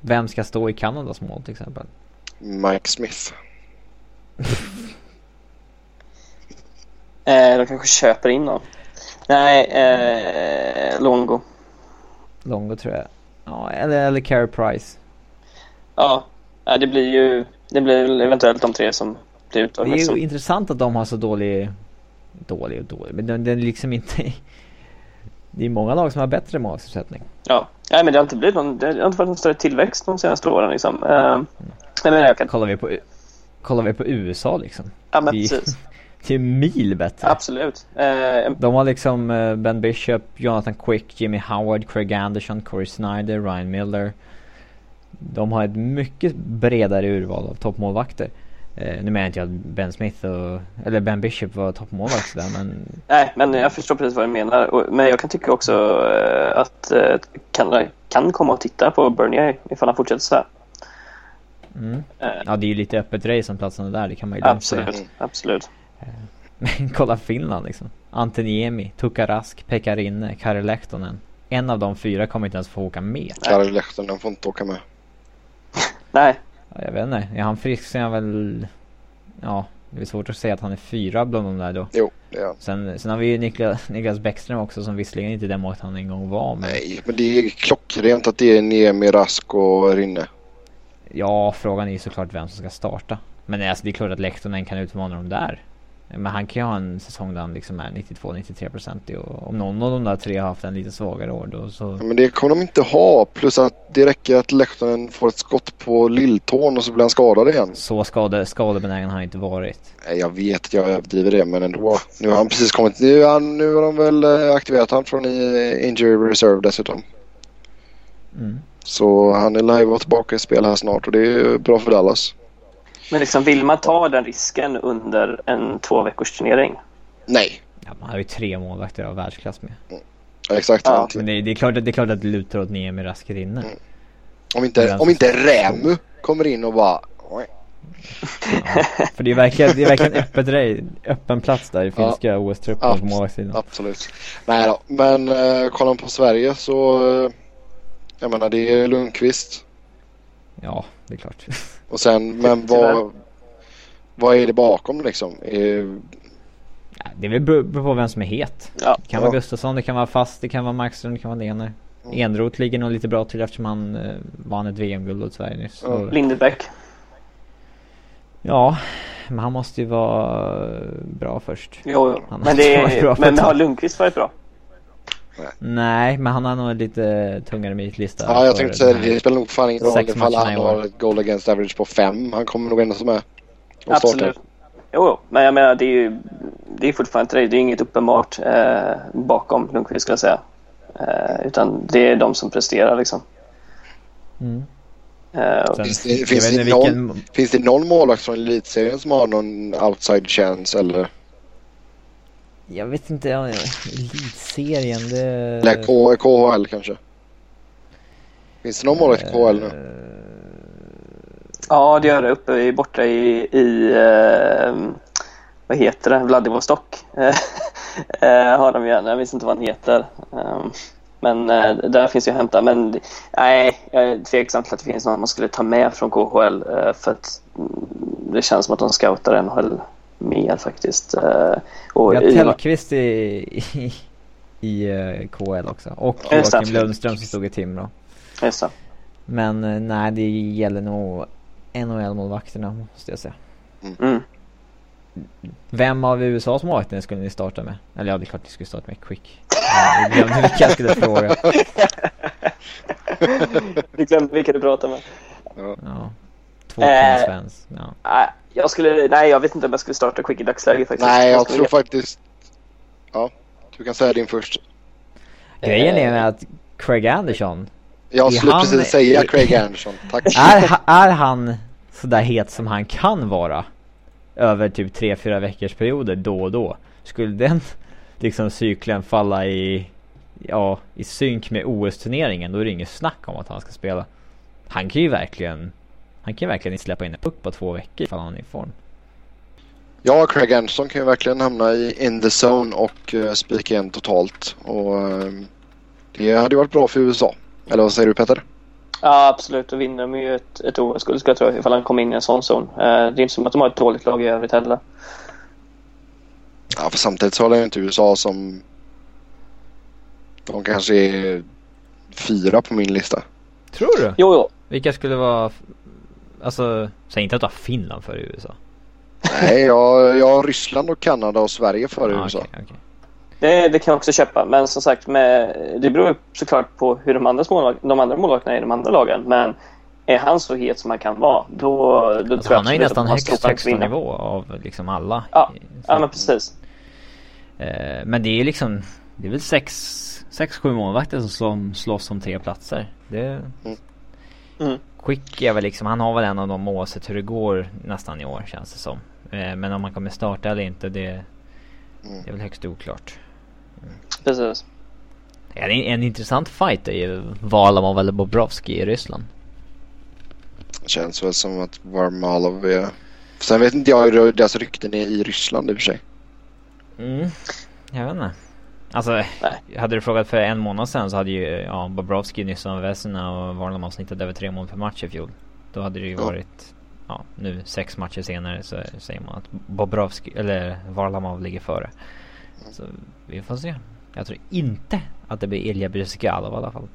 vem ska stå i Kanadas mål till exempel? Mike Smith. (laughs) Eh, de kanske köper in någon. Nej, eh, Longo. Longo tror jag. Ja, eller, eller Carey Price. Ja, det blir ju det blir eventuellt de tre som blir uttagna. Det är ju som... intressant att de har så dålig, dålig och dålig, men den, den är liksom inte (laughs) Det är många lag som har bättre målsättning. Ja, nej men det har inte blivit någon, det har inte varit någon större tillväxt de senaste åren liksom. Uh, men jag kan... kollar, vi på, kollar vi på USA liksom. Ja men det, precis. (laughs) Är mil bättre. Absolut. Uh, de har liksom uh, Ben Bishop, Jonathan Quick, Jimmy Howard, Craig Anderson, Corey Snyder, Ryan Miller. De har ett mycket bredare urval av toppmålvakter. Eh, nu menar inte jag att Ben Smith och, eller Ben Bishop var toppmålvakt där men... Nej, men jag förstår precis vad du menar. Men jag kan tycka också att Kanada kan komma och titta på Bernier ifall han fortsätter så här. Mm. Ja, det är ju lite öppet race om platserna där, det kan man ju Absolut, säga. absolut. Men kolla Finland liksom. Antoniemi, Tukka Rask, Pekka Rinne, Kari Lehtonen. En av de fyra kommer inte ens få åka med. Kari Lehtonen får inte åka med. (laughs) Nej. Ja, jag vet inte. Är han frisk så är han väl... Ja, det är svårt att säga att han är fyra bland de där då. Jo, det är sen, sen har vi ju Niklas, Niklas Bäckström också som visserligen inte är den målet han en gång var. Men... Nej, men det är klockrent att det är Niemi, Rask och Rinne. Ja, frågan är ju såklart vem som ska starta. Men alltså, det är klart att Lehtonen kan utmana dem där. Men han kan ju ha en säsong där han liksom är 92-93% och om någon av de där tre har haft en lite svagare år då så... Ja, men det kommer de inte ha. Plus att det räcker att Lehtonen får ett skott på lilltån och så blir han skadad igen. Så skade, skadebenägen har han inte varit. Nej, jag vet att jag överdriver det men ändå. Nu har han precis kommit. Nu, han, nu har de väl eh, aktiverat han från injury reserve dessutom. Mm. Så han är live och tillbaka i spel här snart och det är bra för Dallas. Men liksom, vill man ta den risken under en två veckors turnering? Nej. Ja, man har ju tre målvakter av världsklass med. Mm. Ja, exakt. Ja. Men det, det, är klart, det är klart att det lutar åt Niemi Rasker inne. Mm. Om inte, om inte Rämu kommer in och bara... Ja, för det är verkligen, det är verkligen öppet rej, öppen plats där i finska ja. OS-truppen på målvaktssidan. Absolut. Nej då, men uh, kollar man på Sverige så... Uh, jag menar det är Lundqvist. Ja, det är klart. Och sen, men vad, vad är det bakom liksom? Är... Ja, det beror på vem som är het. Ja. Det kan vara Gustafsson, det kan vara Fast, det kan vara Markström, det kan vara Lener. Mm. Enroth ligger nog lite bra till eftersom han eh, vann ett VM-guld åt Sverige nyss. Mm. Lindebäck. Ja, men han måste ju vara bra först. Jo, jo. men, det (laughs) är, men har Lundqvist varit bra? Nej. Nej, men han har nog lite tungare meritlista. Ja, jag tänkte säga det. Det spelar nog fan ingen roll ifall han har ett goal against average på fem. Han kommer nog ändå som är. Absolut. Jo, jo, men jag menar det är ju det är fortfarande inte det. Det är inget uppenbart eh, bakom Lundqvist ska jag säga. Eh, utan det är de som presterar liksom. Mm. Uh, finns, det, finns, det någon, vilken... finns det någon målvakt från elitserien som har någon outside chance eller? Jag vet inte, elitserien det... Eller KHL kanske? Finns det någon målvakt i KHL nu? Ja, det gör det uppe borta i, i uh, vad heter det, Vladivostok. uh, (laughs) har de ju, jag minns inte vad han heter. Um, men uh, där finns ju att hämta. Men nej, jag är tveksam till att det finns någon man skulle ta med från KHL för att mm, det känns som att de scoutar NHL mer faktiskt. Uh, och ja, Tellqvist i, i, i uh, KL också. Och Joakim Lundström som stod i Timrå. Just det. Men uh, nej, det gäller nog NHL-målvakterna måste jag säga. Mm. Vem av USAs målvakter skulle ni starta med? Eller ja, det är klart ni skulle starta med Quick. Jag glömde vilka jag skulle fråga. (laughs) du glömde vilka du pratade med. Ja. Två Svens. Ja. Jag skulle, nej jag vet inte om jag skulle starta Quick i dagsläget faktiskt. Nej jag, jag tror faktiskt, ja du kan säga din först. Grejen är med att Craig Anderson. Jag skulle han, precis säga Craig Anderson, tack. (laughs) Är, är han sådär het som han kan vara? Över typ 3-4 veckors perioder då och då. Skulle den liksom cykeln falla i, ja, i synk med OS-turneringen då är det inget snack om att han ska spela. Han kan ju verkligen han kan verkligen inte släppa in en puck på två veckor ifall han är i form. Ja, Craig Anderson kan ju verkligen hamna i in the zone och uh, spika igen totalt. Och uh, det hade ju varit bra för USA. Eller vad säger du Petter? Ja absolut, då vinner de ju ett, ett OS-guld skulle jag tro ifall han kommer in i en sån zon. Uh, det är inte som att de har ett dåligt lag i övrigt heller. Ja, för samtidigt så håller ju inte USA som... De kanske är fyra på min lista. Tror du? Jo, jo. Vilka skulle vara... Alltså, säg inte att du har Finland för USA. Nej, jag, jag har Ryssland och Kanada och Sverige före Ah, USA. okej, okej. Det, det kan jag också köpa. Men som sagt, med, det beror såklart på hur de andra, de andra målvakterna är i de andra lagen. Men är han så het som han kan vara, då, då Alltså, tror jag han har ju nästan högst högsta vinna. nivå av liksom alla. Ja, Så Ja, men precis. Eh, men det är ju liksom, det är väl sex, sex sju målvakter som slåss om tre platser. Det... Mm. Quick är väl liksom, han har väl en av de oavsett hur det går nästan i år känns det som. Eh, men om han kommer starta eller inte det, Mm. det är väl högst oklart. precis. En, en intressant fight är ju Varlamov eller Bobrovski i Ryssland. Känns väl som att Varmalov är... Sen vet inte jag hur deras rykten är i Ryssland i och för sig. Mm, jag vet inte. Alltså, Nej. hade du frågat för en månad sedan så hade ju ja, Bobrovski, Nysson Vesina och Varlamov snittat över tre mål per match i fjol. Då hade det ju Ja. varit, ja nu sex matcher senare så säger man att Bobrovski, eller Varlamov ligger före. Så vi får se. Jag tror inte att det blir Ilja Bryskalov i alla fall.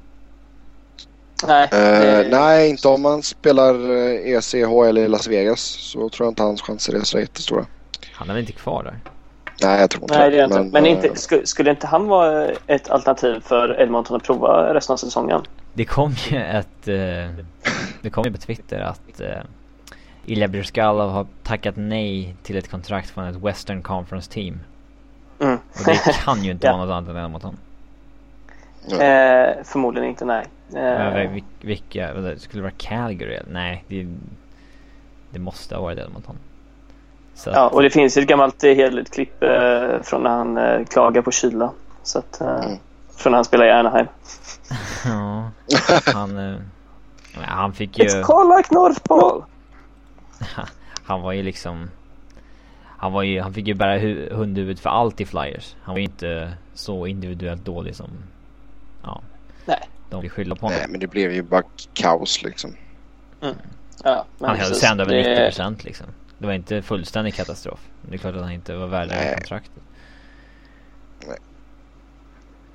Nej, Eh, det- nej, inte om man spelar eh, ECHL i Las Vegas. Så tror jag inte hans chanser är så jättestora. Han är väl inte kvar där? Nej, jag tror inte Nej, det inte. Men, eh, inte, skulle, skulle inte han vara ett alternativ för Edmonton att prova resten av säsongen? Det kom ju ett, eh, det kom ju på Twitter att eh, Ilja Bryskalov har tackat nej till ett kontrakt från ett Western Conference team. Mm. Och det (laughs) kan ju inte Ja. vara något annat än Edmonton. eh, förmodligen inte, nej. Men Eh, vil- Vilka, det skulle det vara Calgary? Nej, det, det måste ha varit Edmonton. Så ja, och det finns ju ett gammalt eh, hederligt klipp eh, från när han eh, klagar på kyla. Så att, eh, Mm. Från när han spelar i Anaheim. (laughs) (laughs) ja, han, eh, ja, han fick ju, It's cold like North Pole! (laughs) han var ju liksom han var ju, han fick ju bära hu- hundhuvud för allt i Flyers. Han var ju inte så individuellt dålig som, ja. Nej. De vill skylla på honom. Nej, men det blev ju bara kaos liksom. Ja, men Han höll sig ändå över Det- 90% liksom. Det var inte fullständig katastrof. Det är klart att han inte var värd det Nej. kontraktet.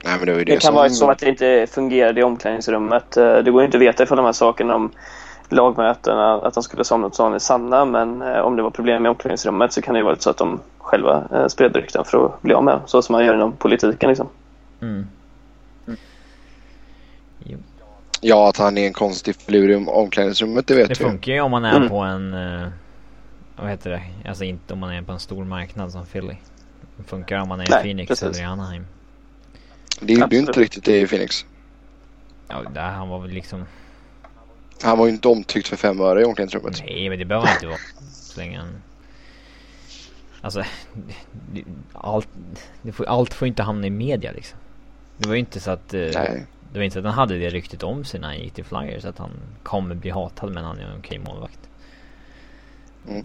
Nej, men det var ju det, Det kan som... vara så att det inte fungerade i omklädningsrummet. Eh, Det går ju inte att veta ifall de här sakerna om lagmötena, att de skulle somnat sån är sanna. Men eh, om det var problem i omklädningsrummet så kan det ju vara så att de själva eh, spred rykten för att bli av med Så som man gör inom politiken liksom. Mm. Jo. Ja, att han är en konstig filur i omklädningsrummet, det vet Det vi. funkar ju om man är Mm. på en, vad heter det? Alltså inte om man är på en stor marknad som Philly. Det funkar om man är i Phoenix precis. eller i Anaheim. Det gjorde ju inte riktigt det i Phoenix. Ja, där han var väl liksom, Han var ju inte omtyckt för fem öre i omklädningsrummet. nej men det behöver han inte vara. Så länge han... Alltså, det- allt, det får, allt får inte hamna i media liksom. Det var ju inte så att, eh, Nej. det var inte så att han hade det ryktet om sig när han gick till Flyers. Att han kommer bli hatad men han är en okej målvakt. Mm.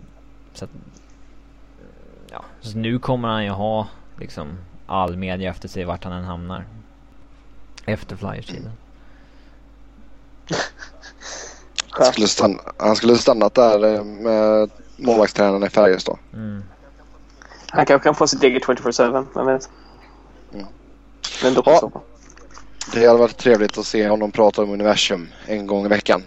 Så att, ja, så nu kommer han ju ha liksom all media efter sig vart han än hamnar. Efter Flyers-tiden. (laughs) Han skulle, stanna, han skulle stannat där eh, med målvaktstränaren i Färjestad. Mm. Han kanske kan få sitt eget 24-7, vem vet? Mm. Men då på Ja. Det hade varit trevligt att se honom prata om universum en gång i veckan.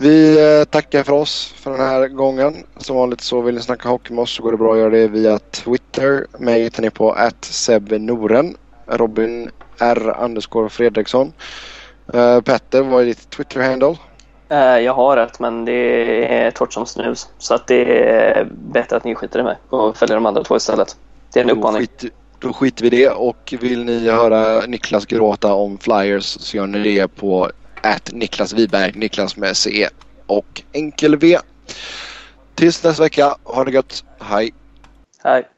Vi eh, tackar för oss för den här gången. Som vanligt så vill ni snacka hockey med oss så går det bra att göra det via Twitter. Mig hittar ni på @sebnoren. Robin R. underscore Fredriksson. Eh, Petter, vad är ditt Twitter-handle? Eh, Jag har rätt men det är torrt som snus. Så att det är bättre att ni skiter i mig och följer de andra två istället. Det är en uppmaning. skit, då skiter vi i det och vill ni höra Niklas gråta om Flyers så gör ni det på att Niklas Wiberg, Niklas med C och enkel V. Tills nästa vecka, ha det gött, hej! Hej.